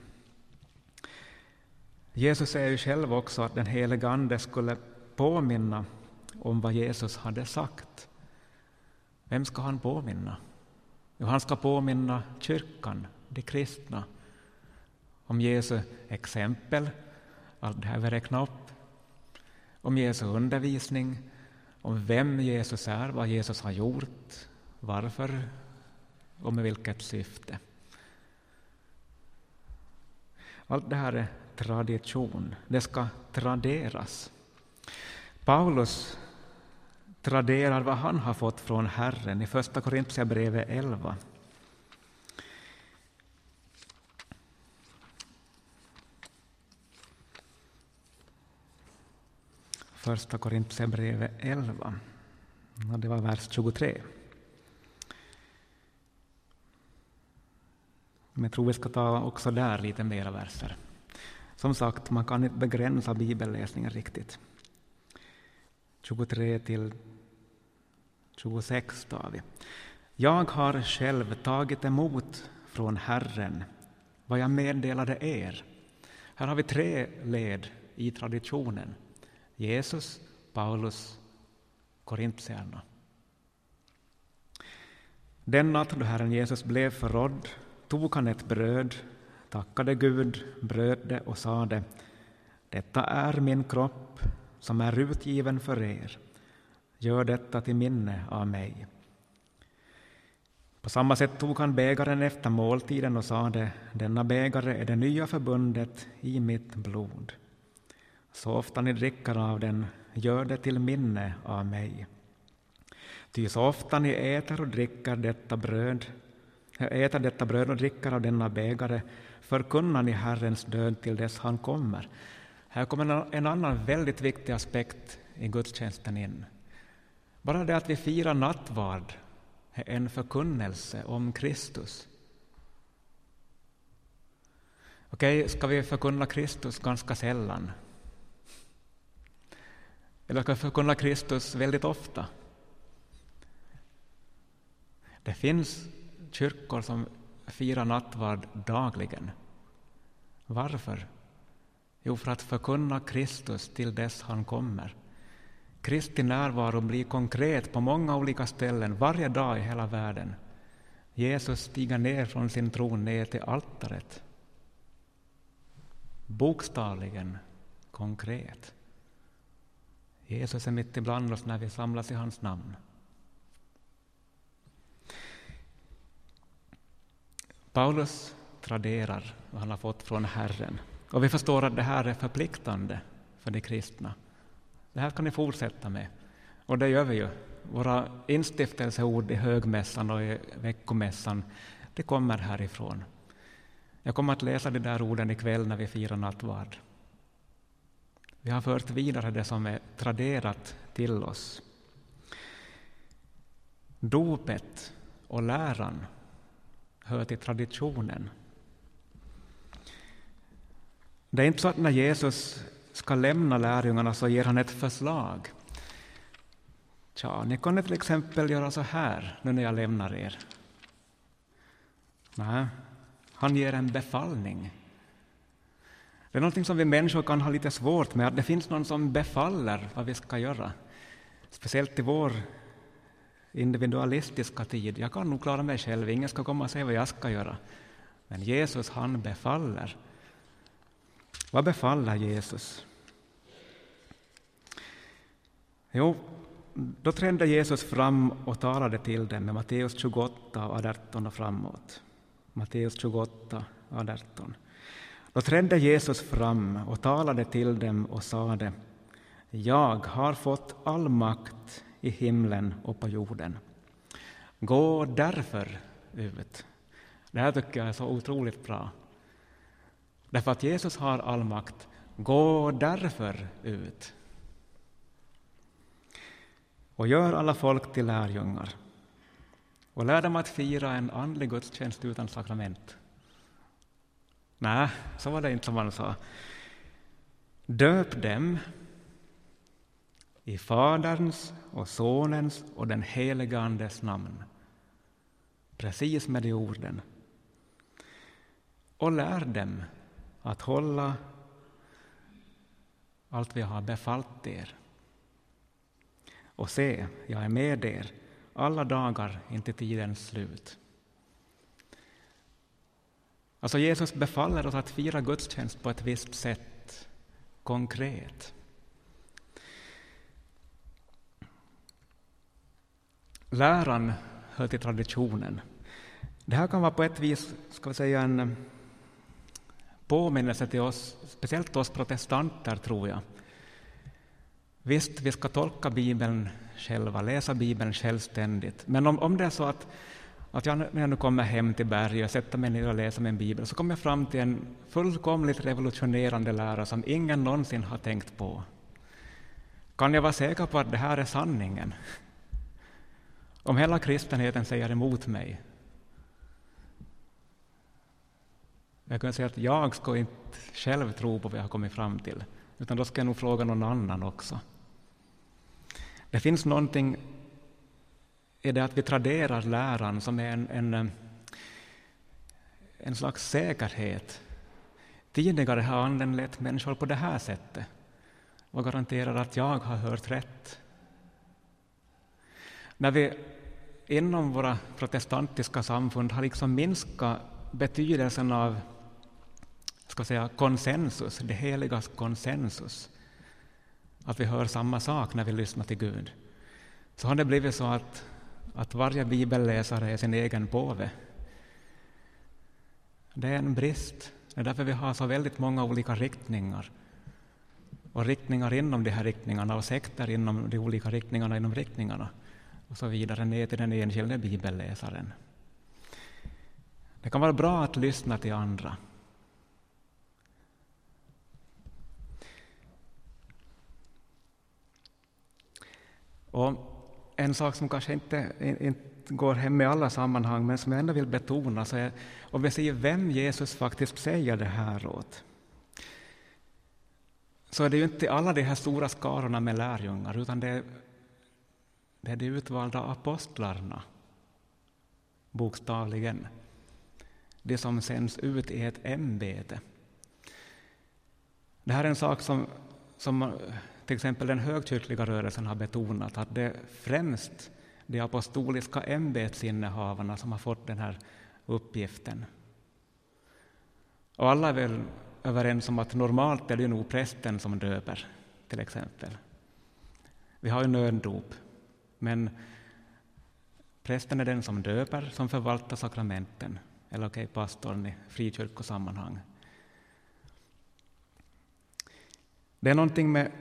Jesus säger ju själv också att den helige Ande skulle påminna om vad Jesus hade sagt. Vem ska han påminna? Jo, han ska påminna kyrkan, de kristna, om Jesu exempel, allt det här vi räknade upp, om Jesu undervisning, om vem Jesus är, vad Jesus har gjort, varför och med vilket syfte. Allt det här är tradition, det ska traderas. Paulus traderar vad han har fått från Herren i Första Korintierbrevet 11. Första Korintierbrevet 11, och det var vers 23. Men jag tror vi ska ta också där lite mera verser. Som sagt, man kan inte begränsa bibelläsningen riktigt. 23 till 26 tar vi. Jag har själv tagit emot från Herren vad jag meddelade er. Här har vi tre led i traditionen. Jesus, Paulus, korintierna. Den natt då Herren Jesus blev förrådd tog han ett bröd, tackade Gud, bröt det och sade Detta är min kropp som är utgiven för er. Gör detta till minne av mig. På samma sätt tog han bägaren efter måltiden och sade, denna bägare är det nya förbundet i mitt blod. Så ofta ni dricker av den, gör det till minne av mig. Ty så ofta ni äter och dricker detta bröd, äter detta bröd och dricker av denna bägare, förkunnar ni Herrens död till dess han kommer. Här kommer en annan väldigt viktig aspekt i gudstjänsten in. Bara det att vi firar nattvard är en förkunnelse om Kristus. Okej, ska vi förkunna Kristus ganska sällan? Eller ska förkunna Kristus väldigt ofta? Det finns kyrkor som firar nattvard dagligen. Varför? Jo, för att förkunna Kristus till dess han kommer. Kristi närvaro blir konkret på många olika ställen varje dag i hela världen. Jesus stiger ner från sin tron ner till altaret. Bokstavligen konkret. Jesus är mitt ibland oss när vi samlas i hans namn. Paulus traderar vad han har fått från Herren. Och vi förstår att det här är förpliktande för de kristna. Det här kan ni fortsätta med. Och det gör vi ju. Våra instiftelseord i högmässan och i veckomässan, det kommer härifrån. Jag kommer att läsa de där orden ikväll när vi firar nattvard. Vi har fört vidare det som är traderat till oss. Dopet och läran hör till traditionen. Det är inte så att när Jesus ska lämna lärjungarna så ger han ett förslag. Tja, ni kan till exempel göra så här nu när jag lämnar er. Nej, han ger en befallning. Det är någonting som vi människor kan ha lite svårt med, att det finns någon som befaller vad vi ska göra. Speciellt i vår individualistiska tid. Jag kan nog klara mig själv, ingen ska komma och säga vad jag ska göra. Men Jesus, han befaller. Vad befaller Jesus? Jo, då trädde Jesus fram och talade till dem med Matteus 28, 18 och framåt. Matteus 28, 18. Då trädde Jesus fram och talade till dem och sade Jag har fått all makt i himlen och på jorden. Gå därför ut. Det här tycker jag är så otroligt bra. Därför att Jesus har all makt. Gå därför ut. Och gör alla folk till lärjungar. Och lär dem att fira en andlig gudstjänst utan sakrament. Nej, så var det inte som han sa. Döp dem i Faderns och Sonens och den helige Andes namn. Precis med de orden. Och lär dem att hålla allt vi har befallt er. Och se, jag är med er alla dagar intill tidens slut. Alltså Jesus befaller oss att fira gudstjänst på ett visst sätt, konkret. Läran hör till traditionen. Det här kan vara på ett vis ska vi säga, en påminnelse till oss, speciellt oss protestanter, tror jag. Visst, vi ska tolka Bibeln själva, läsa Bibeln självständigt, men om, om det är så att, att jag, när jag nu kommer hem till berget och sätter mig ner och läser min Bibel, så kommer jag fram till en fullkomligt revolutionerande lära som ingen någonsin har tänkt på. Kan jag vara säker på att det här är sanningen? Om hela kristenheten säger emot mig, jag kan säga att jag ska inte själv tro på vad jag har kommit fram till, utan då ska jag nog fråga någon annan också. Det finns någonting är det att vi traderar läran som är en, en, eh, en slags säkerhet. Tidigare har Anden lett människor på det här sättet och garanterar att jag har hört rätt. När vi inom våra protestantiska samfund har liksom minskat betydelsen av ska säga, konsensus, det heligas konsensus, att vi hör samma sak när vi lyssnar till Gud, så har det blivit så att, att varje bibelläsare är sin egen påve. Det är en brist. Det är därför vi har så väldigt många olika riktningar och riktningar inom de här riktningarna och sekter inom de olika riktningarna inom riktningarna och så vidare ner till den enskilde bibelläsaren. Det kan vara bra att lyssna till andra. Och en sak som kanske inte, inte går hem i alla sammanhang, men som jag ändå vill betona, så är om vi ser vem Jesus faktiskt säger det här åt, så är det ju inte alla de här stora skarorna med lärjungar, utan det är, det är de utvalda apostlarna, bokstavligen. De som sänds ut i ett ämbete. Det här är en sak som, som till exempel den högkyrkliga rörelsen har betonat att det är främst de apostoliska ämbetsinnehavarna som har fått den här uppgiften. Och alla är väl överens om att normalt är det nog prästen som döper, till exempel. Vi har ju nöddop, men prästen är den som döper, som förvaltar sakramenten, eller okej, okay, pastorn i frikyrkosammanhang. Det är någonting med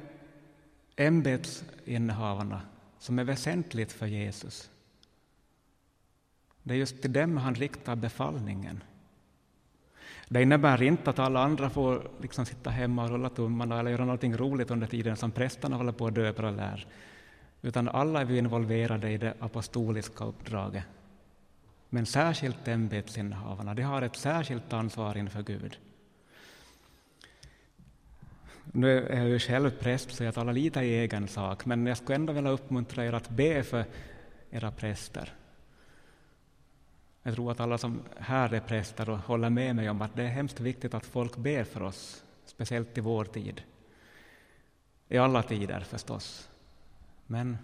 ämbetsinnehavarna som är väsentligt för Jesus. Det är just till dem han riktar befallningen. Det innebär inte att alla andra får liksom sitta hemma och rulla tummarna eller göra någonting roligt under tiden som prästerna håller på att döpa och lär, utan alla är vi involverade i det apostoliska uppdraget. Men särskilt ämbetsinnehavarna, de har ett särskilt ansvar inför Gud. Nu är jag ju själv präst så jag talar lite i egen sak, men jag skulle ändå vilja uppmuntra er att be för era präster. Jag tror att alla som här är präster och håller med mig om att det är hemskt viktigt att folk ber för oss, speciellt i vår tid. I alla tider förstås. Men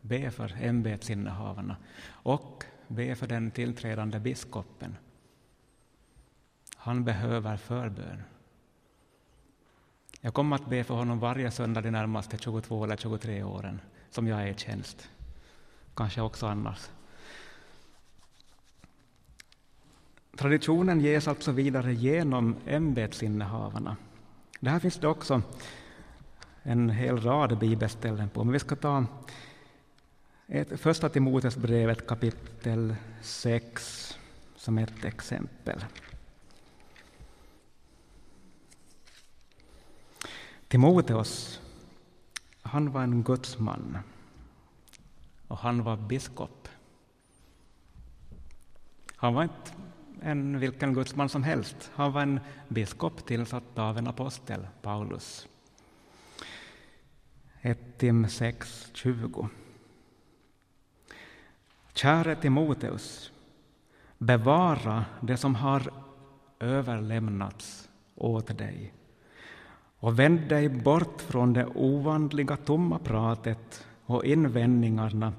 be för ämbetsinnehavarna och be för den tillträdande biskopen. Han behöver förbön. Jag kommer att be för honom varje söndag de närmaste 22 eller 23 åren som jag är i tjänst. Kanske också annars. Traditionen ges alltså vidare genom ämbetsinnehavarna. Det här finns det också en hel rad bibelställen på, men vi ska ta ett, första Timoteusbrevet kapitel 6 som ett exempel. Timoteus, han var en gudsman och han var biskop. Han var inte en vilken gudsman som helst. Han var en biskop tillsatt av en apostel, Paulus. 1 Tim 6.20. Käre Timoteus, bevara det som har överlämnats åt dig och vänd dig bort från det ovanliga tomma pratet och invändningarna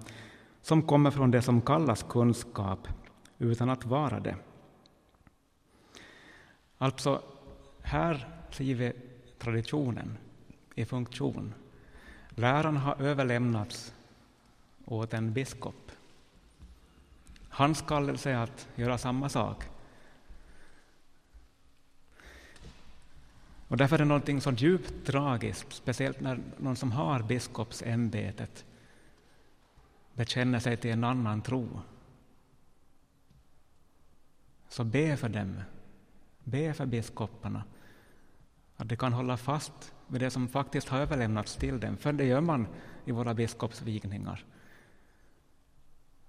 som kommer från det som kallas kunskap utan att vara det. Alltså, här ser vi traditionen i funktion. Läran har överlämnats åt en biskop. Hans kallelse är att göra samma sak. Och därför är det någonting så djupt tragiskt, speciellt när någon som har biskopsämbetet bekänner sig till en annan tro. Så be för dem, be för biskoparna, att de kan hålla fast vid det som faktiskt har överlämnats till dem, för det gör man i våra biskopsvigningar.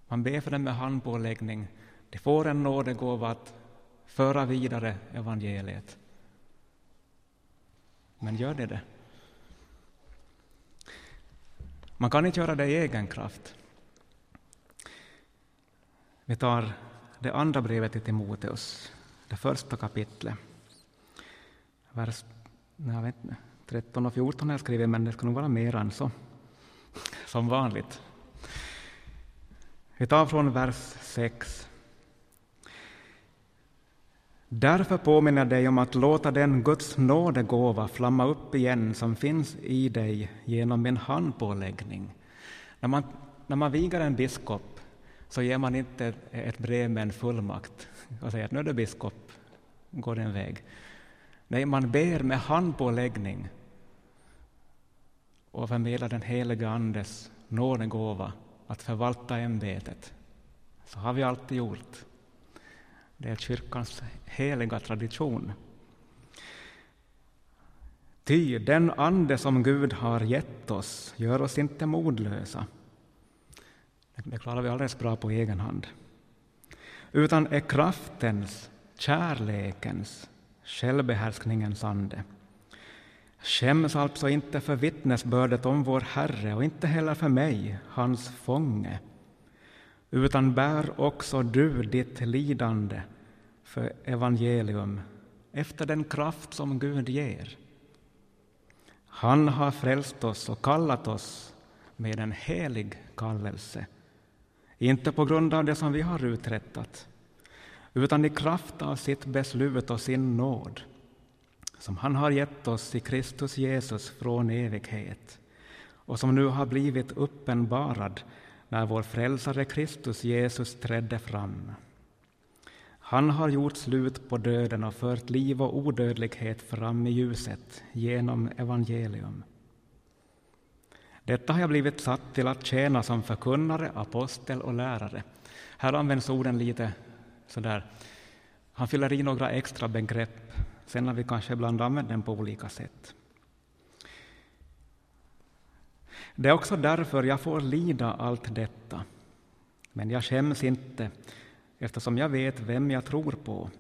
Man ber för dem med handpåläggning, de får en nådegåva att föra vidare evangeliet. Men gör det det? Man kan inte göra det i egen kraft. Vi tar det andra brevet till Timoteus, det första kapitlet. Vers jag vet, 13 och 14 har jag skrivit, men det ska nog vara mer än så. Som vanligt. Vi tar från vers 6. Därför påminner jag dig om att låta den Guds nådegåva flamma upp igen som finns i dig genom min handpåläggning. När man, när man vigar en biskop så ger man inte ett brev med en fullmakt och säger att nu är du biskop, gå din väg. Nej, man ber med handpåläggning och förmedlar den helige Andes nådegåva att förvalta ämbetet. Så har vi alltid gjort. Det är kyrkans heliga tradition. Ty den ande som Gud har gett oss gör oss inte modlösa. Det klarar vi alldeles bra på egen hand. Utan är kraftens, kärlekens, självbehärskningens ande. Skäms alltså inte för vittnesbördet om vår Herre och inte heller för mig, hans fånge, utan bär också du ditt lidande för evangelium efter den kraft som Gud ger. Han har frälst oss och kallat oss med en helig kallelse, inte på grund av det som vi har uträttat, utan i kraft av sitt beslut och sin nåd, som han har gett oss i Kristus Jesus från evighet och som nu har blivit uppenbarad när vår frälsare Kristus Jesus trädde fram. Han har gjort slut på döden och fört liv och odödlighet fram i ljuset genom evangelium. Detta har jag blivit satt till att tjäna som förkunnare, apostel och lärare. Här används orden lite sådär. Han fyller i några extra begrepp, sen har vi kanske ibland använt den på olika sätt. Det är också därför jag får lida allt detta. Men jag skäms inte, eftersom jag vet vem jag tror på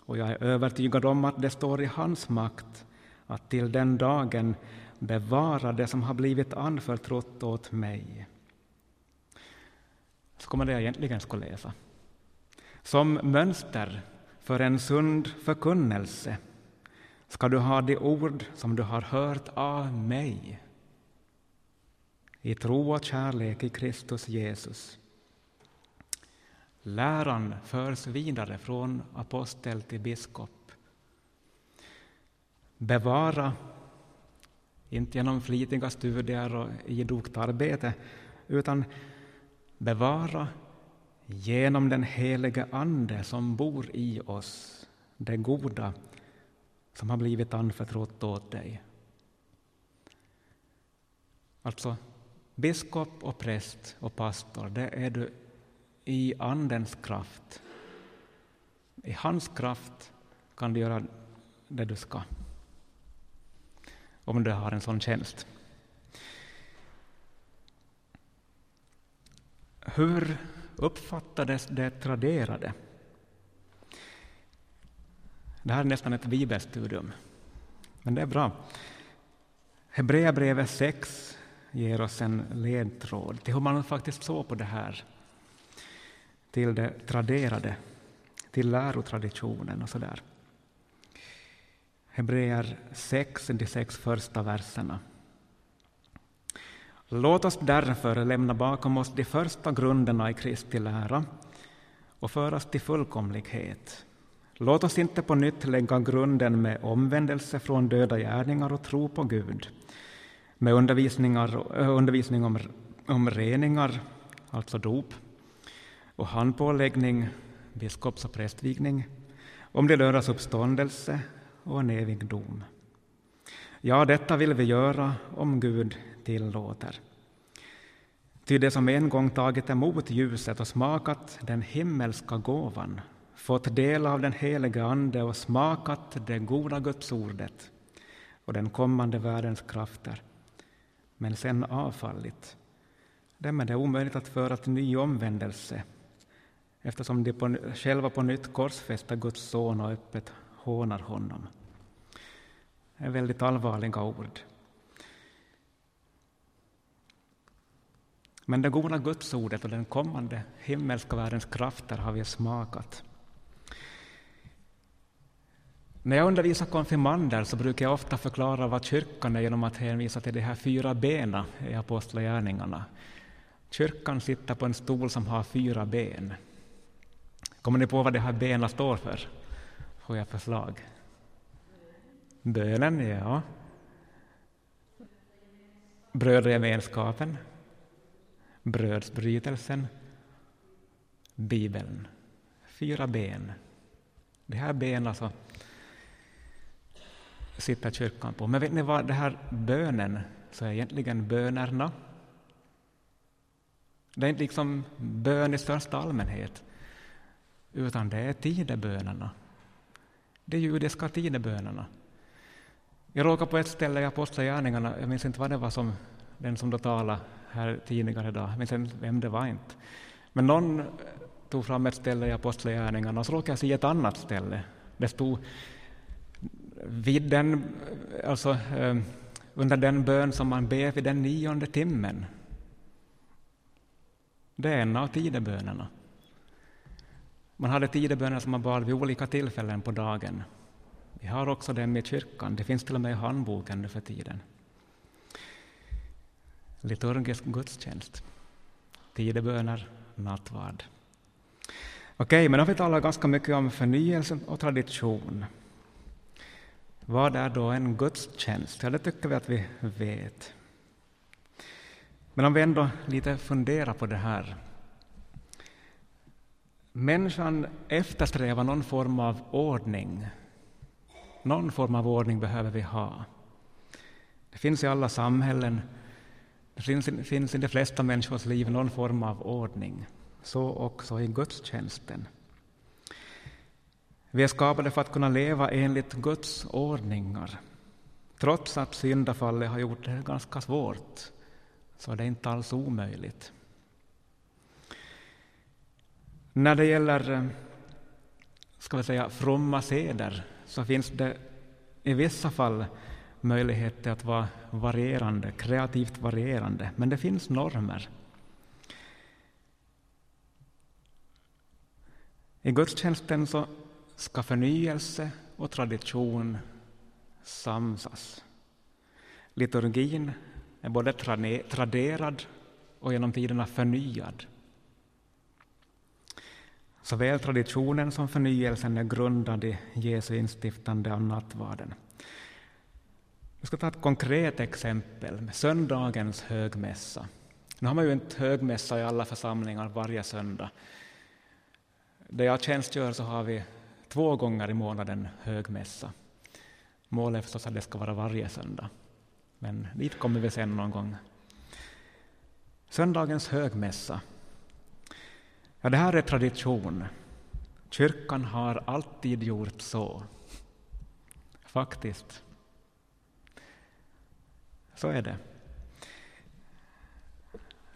och jag är övertygad om att det står i hans makt att till den dagen bevara det som har blivit anförtrott åt mig. Så kommer det jag egentligen ska läsa. Som mönster för en sund förkunnelse ska du ha de ord som du har hört av mig i tro och kärlek i Kristus Jesus. Läran förs vidare från apostel till biskop. Bevara, inte genom flitiga studier och idogt arbete, utan bevara genom den helige Ande som bor i oss, det goda som har blivit anförtrott åt dig. Alltså, biskop och präst och pastor, det är du i Andens kraft. I hans kraft kan du göra det du ska, om du har en sån tjänst. Hur uppfattades det traderade? Det här är nästan ett bibelstudium, men det är bra. Hebreerbrevet 6 ger oss en ledtråd till hur man faktiskt såg på det här, till det traderade, till lärotraditionen och sådär. Hebreer 6, de sex första verserna. Låt oss därför lämna bakom oss de första grunderna i Kristi lära och föras till fullkomlighet. Låt oss inte på nytt lägga grunden med omvändelse från döda gärningar och tro på Gud, med undervisningar, eh, undervisning om, om reningar, alltså dop, och handpåläggning, biskops och prästvigning, om de dödas uppståndelse och en evig dom. Ja, detta vill vi göra om Gud tillåter. Ty det som en gång tagit emot ljuset och smakat den himmelska gåvan, fått del av den helige Ande och smakat det goda gudsordet och den kommande världens krafter, men sen avfallit. Dem är det omöjligt att föra till ny omvändelse eftersom de på, själva på nytt korsfäster Guds son och öppet hånar honom. Det är väldigt allvarliga ord. Men det goda gudsordet och den kommande himmelska världens krafter har vi smakat. När jag undervisar konfirmander så brukar jag ofta förklara vad kyrkan är genom att hänvisa till de här fyra benen i Apostlagärningarna. Kyrkan sitter på en stol som har fyra ben. Kommer ni på vad de här benen står för? Får jag förslag? Bönen, ja. Brödgemenskapen. brödsbrytelsen, Bibeln. Fyra ben. De här benen alltså sitter kyrkan på. Men vet ni vad, det här bönen, så är egentligen bönerna. Det är inte liksom bön i största allmänhet, utan det är tidebönerna. De judiska tidebönerna. Jag råkade på ett ställe i Apostlagärningarna, jag minns inte vad det var som den som då talade här tidigare idag, jag minns inte vem det var inte. Men någon eh, tog fram ett ställe i Apostlagärningarna och så råkade jag se ett annat ställe. Det stod vid den, eh, alltså, eh, under den bön som man ber vid den nionde timmen. Det är en av tidebönerna. Man hade tideböner som man bad vid olika tillfällen på dagen. Vi har också dem i kyrkan, det finns till och med i handboken nu för tiden liturgisk gudstjänst, tideböner, nattvard. Okej, men om har vi talar ganska mycket om förnyelse och tradition. Vad är då en gudstjänst? Ja, det tycker vi att vi vet. Men om vi ändå lite funderar på det här. Människan eftersträvar någon form av ordning. Någon form av ordning behöver vi ha. Det finns i alla samhällen det finns, finns i de flesta människors liv någon form av ordning, så också i gudstjänsten. Vi är skapade för att kunna leva enligt Guds ordningar. Trots att syndafallet har gjort det ganska svårt, så är det inte alls omöjligt. När det gäller eh, ska vi säga, fromma seder så finns det i vissa fall möjligheter att vara varierande, kreativt varierande, men det finns normer. I gudstjänsten så ska förnyelse och tradition samsas. Liturgin är både traderad och genom tiderna förnyad. Såväl traditionen som förnyelsen är grundad i Jesu instiftande av nattvarden. Jag ska ta ett konkret exempel med söndagens högmässa. Nu har man ju inte högmässa i alla församlingar varje söndag. Där jag tjänstgör så har vi två gånger i månaden högmässa. Målet är förstås att det ska vara varje söndag, men dit kommer vi sen någon gång. Söndagens högmässa. Ja, det här är tradition. Kyrkan har alltid gjort så. Faktiskt. Så är det.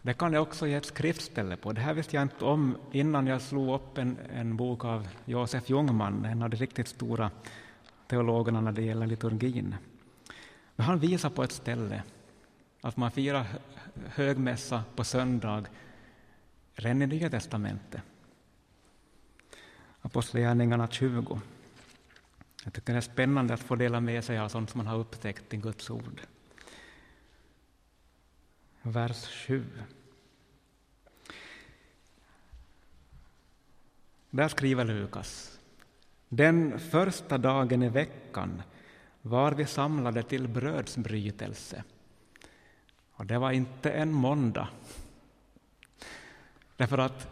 Det kan jag också ge ett skriftställe på. Det här visste jag inte om innan jag slog upp en, en bok av Josef Ljungman, en av de riktigt stora teologerna när det gäller liturgin. Men han visar på ett ställe att man firar högmässa på söndag redan i Nya testamentet. Apostlagärningarna 20. Jag tycker det är spännande att få dela med sig av sånt som man har upptäckt i Guds ord vers 7. Där skriver Lukas. Den första dagen i veckan var vi samlade till brödsbrytelse. Och det var inte en måndag. Därför att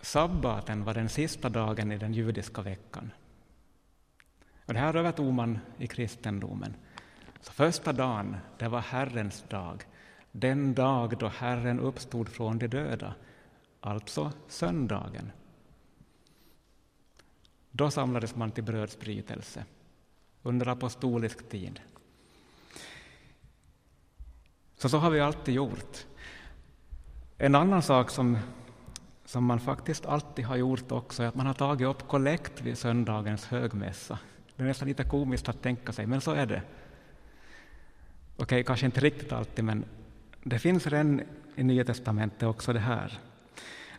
sabbaten var den sista dagen i den judiska veckan. Och det här övertog man i kristendomen. Så första dagen, det var Herrens dag den dag då Herren uppstod från de döda, alltså söndagen. Då samlades man till brödsbrytelse under apostolisk tid. Så så har vi alltid gjort. En annan sak som, som man faktiskt alltid har gjort också är att man har tagit upp kollekt vid söndagens högmässa. Det är nästan lite komiskt att tänka sig, men så är det. Okej, kanske inte riktigt alltid, men det finns redan i Nya testamentet också det här.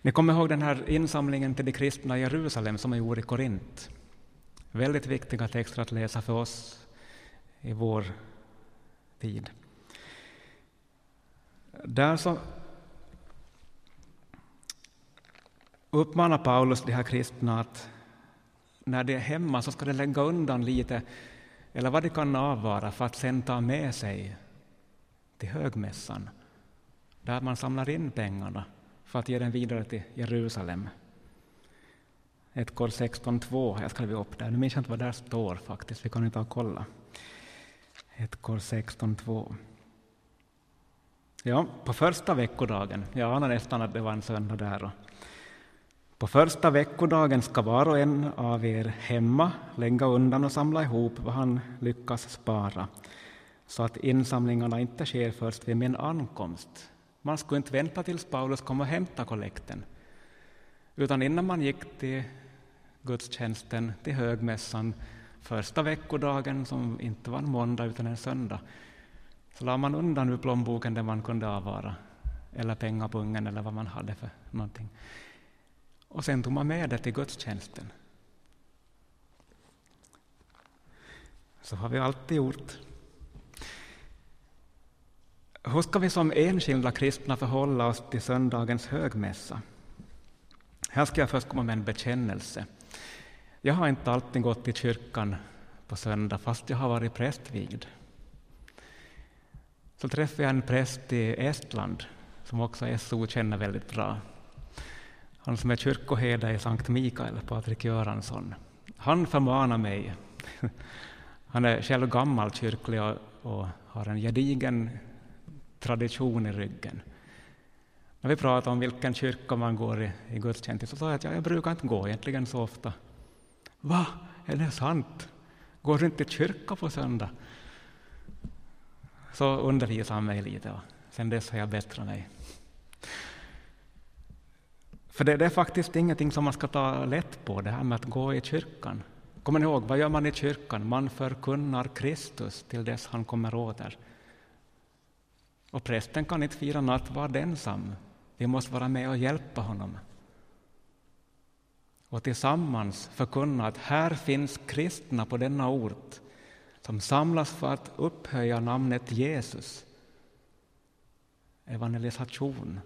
Ni kommer ihåg den här insamlingen till de kristna i Jerusalem som är gjord i Korint. Väldigt viktiga texter att läsa för oss i vår tid. Där så uppmanar Paulus de här kristna att när de är hemma så ska de lägga undan lite, eller vad de kan avvara, för att sen ta med sig till högmässan, där man samlar in pengarna för att ge den vidare till Jerusalem. Ett kor 16.2 har jag skrivit upp där. Nu minns jag inte vad där står faktiskt, vi kan inte kolla. Ett kor 16.2. Ja, på första veckodagen, jag anar nästan att det var en söndag där. På första veckodagen ska var och en av er hemma lägga undan och samla ihop vad han lyckas spara så att insamlingarna inte sker först vid min ankomst. Man skulle inte vänta tills Paulus kom och hämtade kollekten, utan innan man gick till gudstjänsten, till högmässan, första veckodagen som inte var en måndag utan en söndag, så la man undan ur plånboken det man kunde avvara, eller pengapungen eller vad man hade för någonting. Och sen tog man med det till gudstjänsten. Så har vi alltid gjort. Hur ska vi som enskilda kristna förhålla oss till söndagens högmässa? Här ska jag först komma med en bekännelse. Jag har inte alltid gått till kyrkan på söndag, fast jag har varit prästvigd. Så träffade jag en präst i Estland, som också SO känner väldigt bra. Han som är kyrkoherde i Sankt Mikael, Patrik Göransson. Han förmanar mig. Han är själv gammal kyrklig och, och har en gedigen tradition i ryggen. När vi pratar om vilken kyrka man går i, i gudstjänst så sa jag att jag, jag brukar inte gå egentligen så ofta. Va, är det sant? Går du inte till kyrka på söndag? Så undervisade han mig lite och sen dess har jag bättrat mig. För det, det, är faktiskt ingenting som man ska ta lätt på, det här med att gå i kyrkan. Kommer ni ihåg, vad gör man i kyrkan? Man förkunnar Kristus till dess han kommer åter. Och prästen kan inte fira nattvard ensam. Vi måste vara med och hjälpa honom. Och tillsammans förkunna att här finns kristna på denna ort som samlas för att upphöja namnet Jesus. Evangelisation.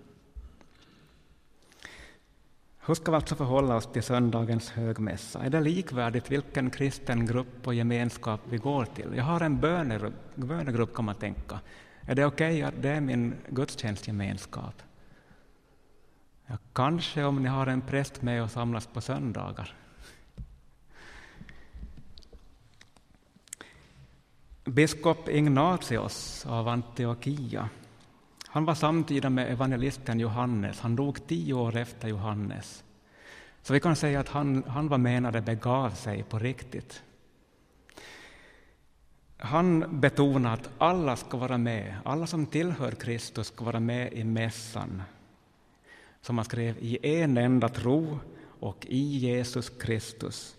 Hur ska vi alltså förhålla oss till söndagens högmässa? Är det likvärdigt vilken kristen grupp och gemenskap vi går till? Jag har en bönegrupp, kan man tänka. Är det okej okay att det är min gudstjänstgemenskap? Ja, kanske om ni har en präst med och samlas på söndagar. Biskop Ignatius av Antiochia han var samtida med evangelisten Johannes. Han dog tio år efter Johannes. Så vi kan säga att han, han var menade begav sig på riktigt. Han betonade att alla ska vara med, alla som tillhör Kristus ska vara med i mässan. Som han skrev, i en enda tro och i Jesus Kristus.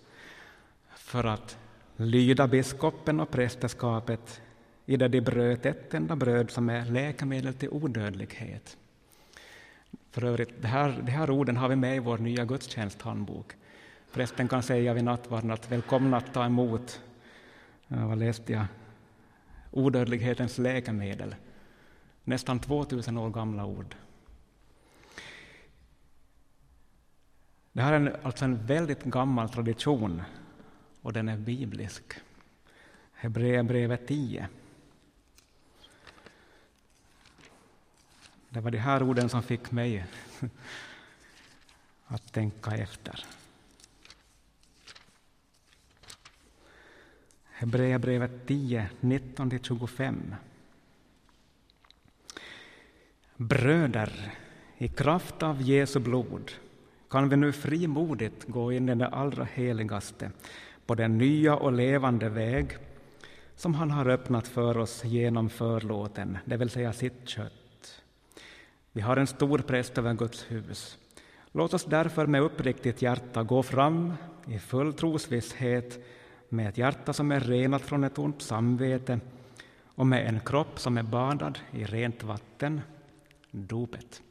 För att lyda biskopen och prästerskapet i det de bröt ett enda bröd som är läkemedel till odödlighet. För övrigt, det här, de här orden har vi med i vår nya gudstjänsthandbok. Prästen kan säga vid nattvarden att välkomna att ta emot, vad läste jag, odödlighetens läkemedel. Nästan 2000 år gamla ord. Det här är en, alltså en väldigt gammal tradition och den är biblisk. Hebreerbrevet 10. Det var de här orden som fick mig att tänka efter. Hebreerbrevet 10, 19-25. Bröder, i kraft av Jesu blod kan vi nu frimodigt gå in i det allra heligaste på den nya och levande väg som han har öppnat för oss genom förlåten, det vill säga sitt kött. Vi har en stor präst över Guds hus. Låt oss därför med uppriktigt hjärta gå fram i full trosvisshet med ett hjärta som är renat från ett ont samvete och med en kropp som är badad i rent vatten, dopet.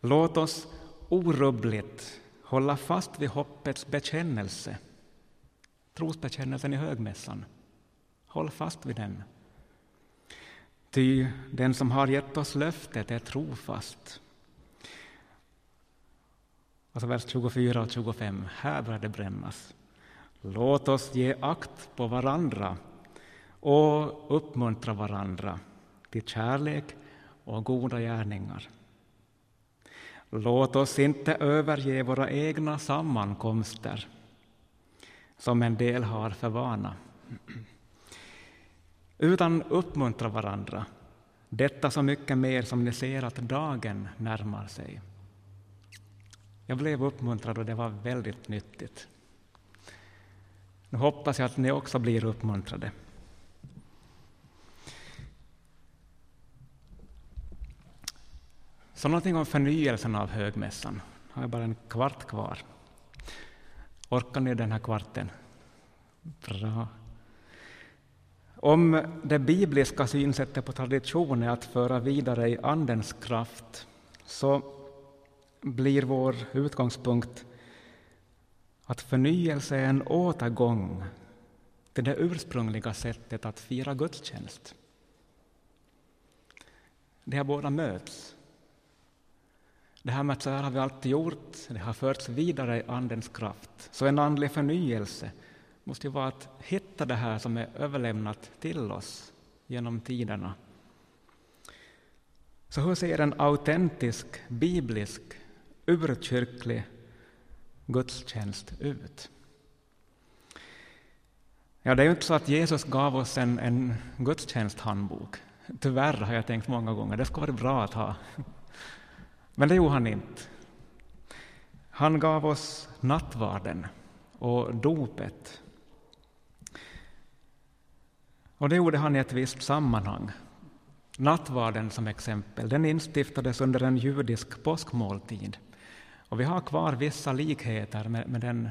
Låt oss orubbligt hålla fast vid hoppets bekännelse, trosbekännelsen i högmässan. Håll fast vid den. Ty den som har gett oss löftet är trofast. Alltså vers 24 och 25, här börjar det brännas. Låt oss ge akt på varandra och uppmuntra varandra till kärlek och goda gärningar. Låt oss inte överge våra egna sammankomster som en del har för vana utan uppmuntra varandra. Detta så mycket mer som ni ser att dagen närmar sig. Jag blev uppmuntrad och det var väldigt nyttigt. Nu hoppas jag att ni också blir uppmuntrade. Så någonting om förnyelsen av högmässan. Jag har bara en kvart kvar. Orkar ni den här kvarten? Bra. Om det bibliska synsättet på tradition är att föra vidare i Andens kraft så blir vår utgångspunkt att förnyelse är en återgång till det ursprungliga sättet att fira gudstjänst. De här båda möts. Det här med att så här har vi alltid gjort, det har förts vidare i Andens kraft. Så en andlig förnyelse måste ju vara att hitta det här som är överlämnat till oss genom tiderna. Så hur ser en autentisk, biblisk, urkyrklig gudstjänst ut? Ja, det är ju inte så att Jesus gav oss en, en gudstjänsthandbok. Tyvärr har jag tänkt många gånger, det skulle vara bra att ha. Men det gjorde han inte. Han gav oss nattvarden och dopet och det gjorde han i ett visst sammanhang. Nattvarden som exempel, den instiftades under en judisk påskmåltid. Och vi har kvar vissa likheter med, med den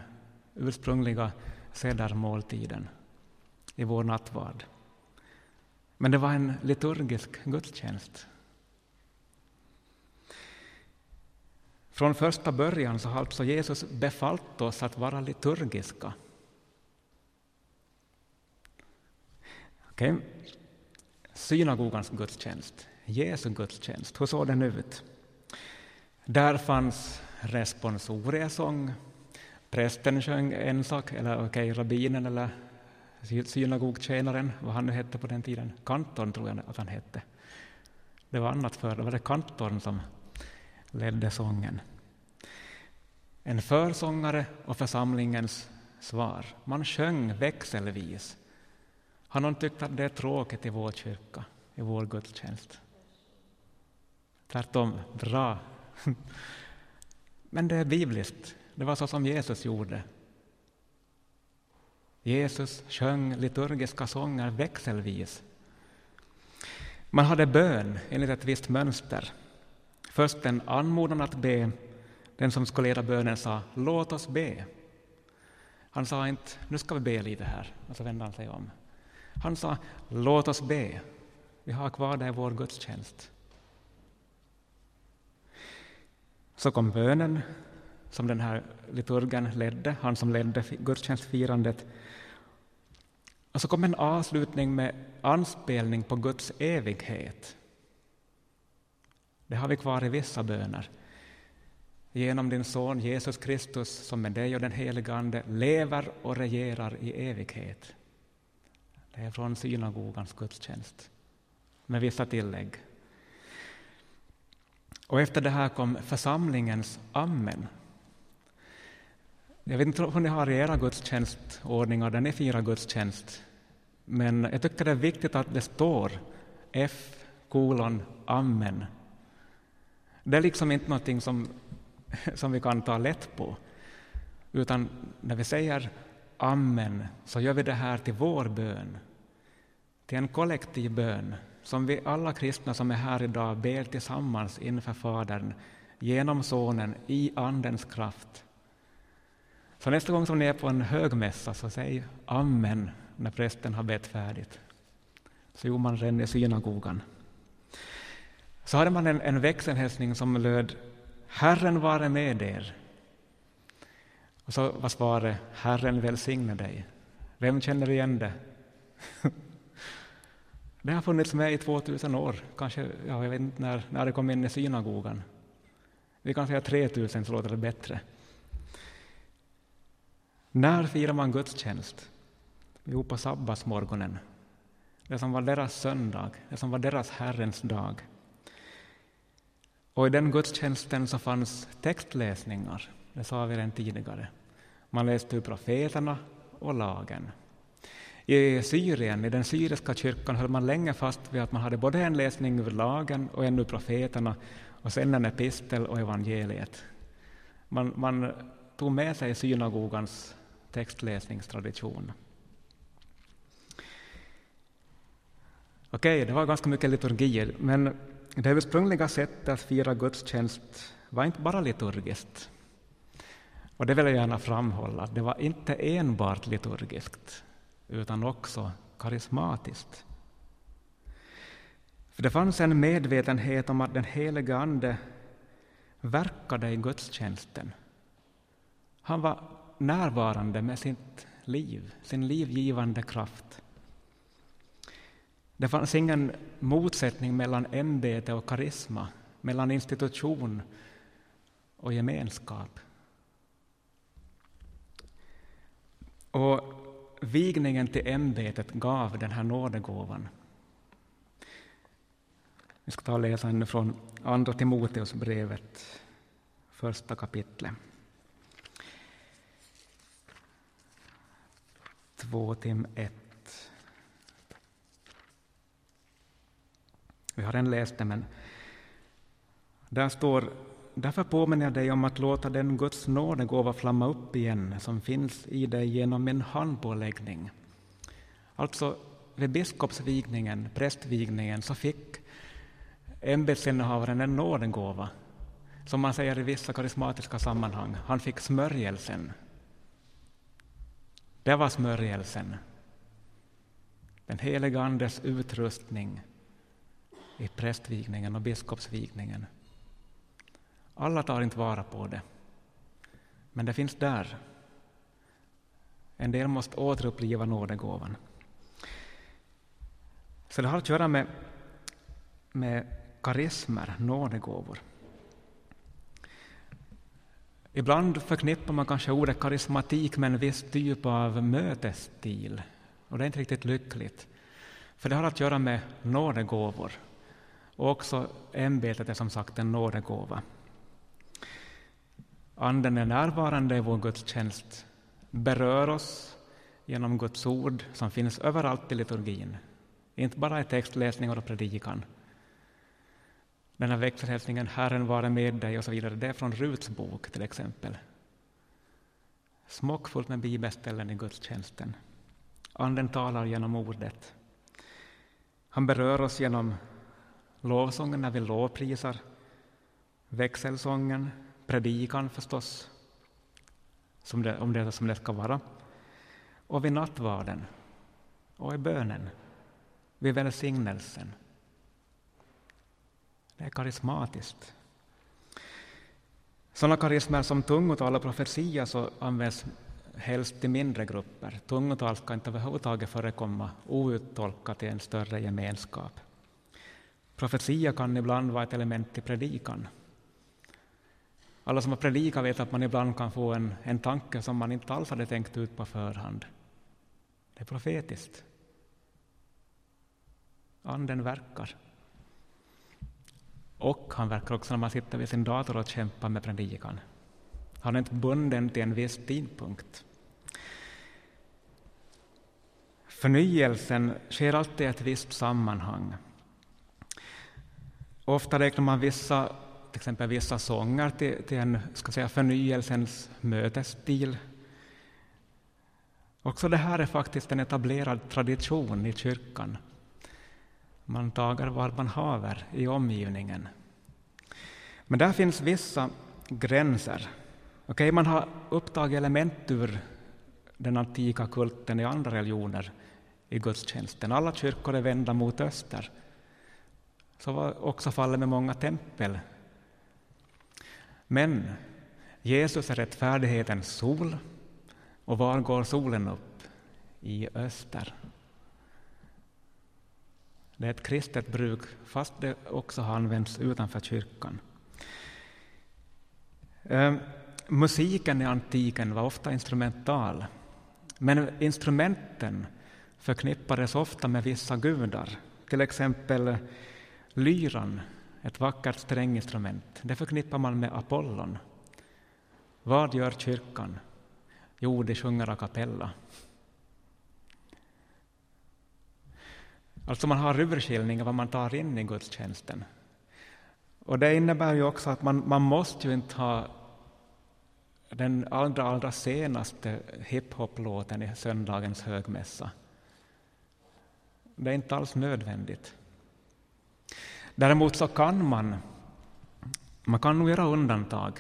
ursprungliga sedermåltiden i vår nattvard. Men det var en liturgisk gudstjänst. Från första början så har alltså Jesus befallt oss att vara liturgiska. Okay. Synagogans gudstjänst, Jesu gudstjänst, hur såg den ut? Där fanns responsoriesång, prästen sjöng en sak, eller okej, okay, rabbinen eller synagogtjänaren, vad han nu hette på den tiden, kantorn tror jag att han hette. Det var annat förr, då var det kantorn som ledde sången. En försångare och församlingens svar. Man sjöng växelvis. Har någon tyckt att det är tråkigt i vår kyrka, i vår gudstjänst? Tvärtom, bra. Men det är bibliskt. Det var så som Jesus gjorde. Jesus sjöng liturgiska sånger växelvis. Man hade bön enligt ett visst mönster. Först en anmodan att be. Den som skulle leda bönen sa ”låt oss be”. Han sa inte ”nu ska vi be lite här” och så vände han sig om. Han sa ”låt oss be”. Vi har kvar det i vår gudstjänst. Så kom bönen som den här liturgen ledde, han som ledde gudstjänstfirandet. Och så kom en avslutning med anspelning på Guds evighet. Det har vi kvar i vissa böner. Genom din son Jesus Kristus, som med dig och den helige Ande lever och regerar i evighet. Det är från synagogans gudstjänst, med vissa tillägg. Och efter det här kom församlingens Amen. Jag vet inte hur ni har i era gudstjänstordningar där ni firar gudstjänst, men jag tycker det är viktigt att det står F kolon Amen det är liksom inte någonting som, som vi kan ta lätt på, utan när vi säger Amen så gör vi det här till vår bön, till en kollektiv bön som vi alla kristna som är här idag ber tillsammans inför Fadern genom Sonen i Andens kraft. Så nästa gång som ni är på en högmässa så säg Amen när prästen har bett färdigt. Så gjorde man redan i synagogan. Så hade man en, en växelhälsning som löd Herren vare med er. Och så var svaret Herren välsigne dig. Vem känner igen det? det har funnits med i 2000 år, kanske, ja, jag vet inte när, när det kom in i synagogan. Vi kan säga 3000 så låter det bättre. När firar man gudstjänst? Jo, på sabbatsmorgonen. Det som var deras söndag, det som var deras Herrens dag. Och i den gudstjänsten så fanns textläsningar, det sa vi redan tidigare. Man läste ur profeterna och lagen. I Syrien, i den syriska kyrkan, höll man länge fast vid att man hade både en läsning ur lagen och en ur profeterna och sen en epistel och evangeliet. Man, man tog med sig synagogans textläsningstradition. Okej, det var ganska mycket liturgier, men det ursprungliga sättet att fira gudstjänst var inte bara liturgiskt. Och det vill jag gärna framhålla, det var inte enbart liturgiskt, utan också karismatiskt. För det fanns en medvetenhet om att den helige Ande verkade i gudstjänsten. Han var närvarande med sitt liv, sin livgivande kraft. Det fanns ingen motsättning mellan ämbete och karisma, mellan institution och gemenskap. Och vigningen till ämbetet gav den här nådegåvan. Vi ska ta och läsa från Andra Timoteusbrevet, första kapitlet. Två tim ett. Vi har redan läst det, men där står Därför påminner jag dig om att låta den Guds nådegåva flamma upp igen som finns i dig genom min handpåläggning. Alltså, vid biskopsvigningen, prästvigningen, så fick ämbetsinnehavaren en nådegåva. Som man säger i vissa karismatiska sammanhang, han fick smörjelsen. Det var smörjelsen. Den heliga Andes utrustning i prästvigningen och biskopsvigningen. Alla tar inte vara på det, men det finns där. En del måste återuppliva nådegåvan. Så det har att göra med, med karismer, nådegåvor. Ibland förknippar man kanske ordet karismatik med en viss typ av mötesstil, och det är inte riktigt lyckligt. För det har att göra med nådegåvor, och också ämbetet är som sagt en nådegåva. Anden är närvarande i vår gudstjänst, berör oss genom Guds ord som finns överallt i liturgin, inte bara i textläsningar och predikan. Den här växelhälsningen ”Herren vare med dig” och så vidare, det är från Ruts bok till exempel. Smockfullt med bibelställen i gudstjänsten. Anden talar genom ordet. Han berör oss genom lovsången när vi lovprisar, växelsången, predikan förstås, som det, om det är som det ska vara, och vid nattvarden och i bönen, vid välsignelsen. Det är karismatiskt. Sådana karismer som tungotal och profetia så används helst i mindre grupper. Tungotal ska inte överhuvudtaget förekomma outtolkat i en större gemenskap. Profetia kan ibland vara ett element i predikan. Alla som har predikat vet att man ibland kan få en, en tanke som man inte alls hade tänkt ut på förhand. Det är profetiskt. Anden verkar. Och han verkar också när man sitter vid sin dator och kämpar med predikan. Han är inte bunden till en viss tidpunkt. Förnyelsen sker alltid i ett visst sammanhang. Ofta räknar man vissa, till exempel vissa sånger till, till en ska säga, förnyelsens mötesstil. Också det här är faktiskt en etablerad tradition i kyrkan. Man tagar vad man haver i omgivningen. Men där finns vissa gränser. Okay, man har upptagit element ur den antika kulten i andra religioner i gudstjänsten. Alla kyrkor är vända mot öster. Så var också fallet med många tempel. Men Jesus är rättfärdighetens sol. Och var går solen upp? I öster. Det är ett kristet bruk, fast det också har använts utanför kyrkan. Eh, musiken i antiken var ofta instrumental, men instrumenten förknippades ofta med vissa gudar. Till exempel lyran, ett vackert stränginstrument, det förknippar man med Apollon. Vad gör kyrkan? Jo, de sjunger a cappella. Alltså man har urskiljning av vad man tar in i gudstjänsten. Och det innebär ju också att man, man måste ju inte ha den allra, allra senaste hiphop-låten i söndagens högmässa. Det är inte alls nödvändigt. Däremot så kan man, man kan nog göra undantag.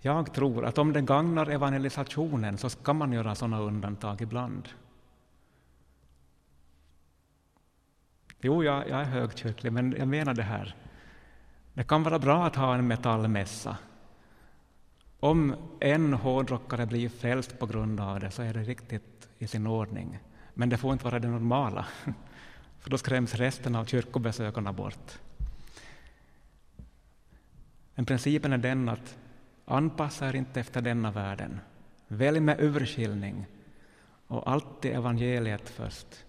Jag tror att om det gagnar evangelisationen så ska man göra sådana undantag ibland. Jo, jag, jag är högkyrklig, men jag menar det här. Det kan vara bra att ha en metallmässa. Om en hårdrockare blir frälst på grund av det så är det riktigt i sin ordning. Men det får inte vara det normala, för då skräms resten av kyrkobesökarna bort. Men principen är den att anpassa er inte efter denna världen. Välj med urskiljning och alltid evangeliet först.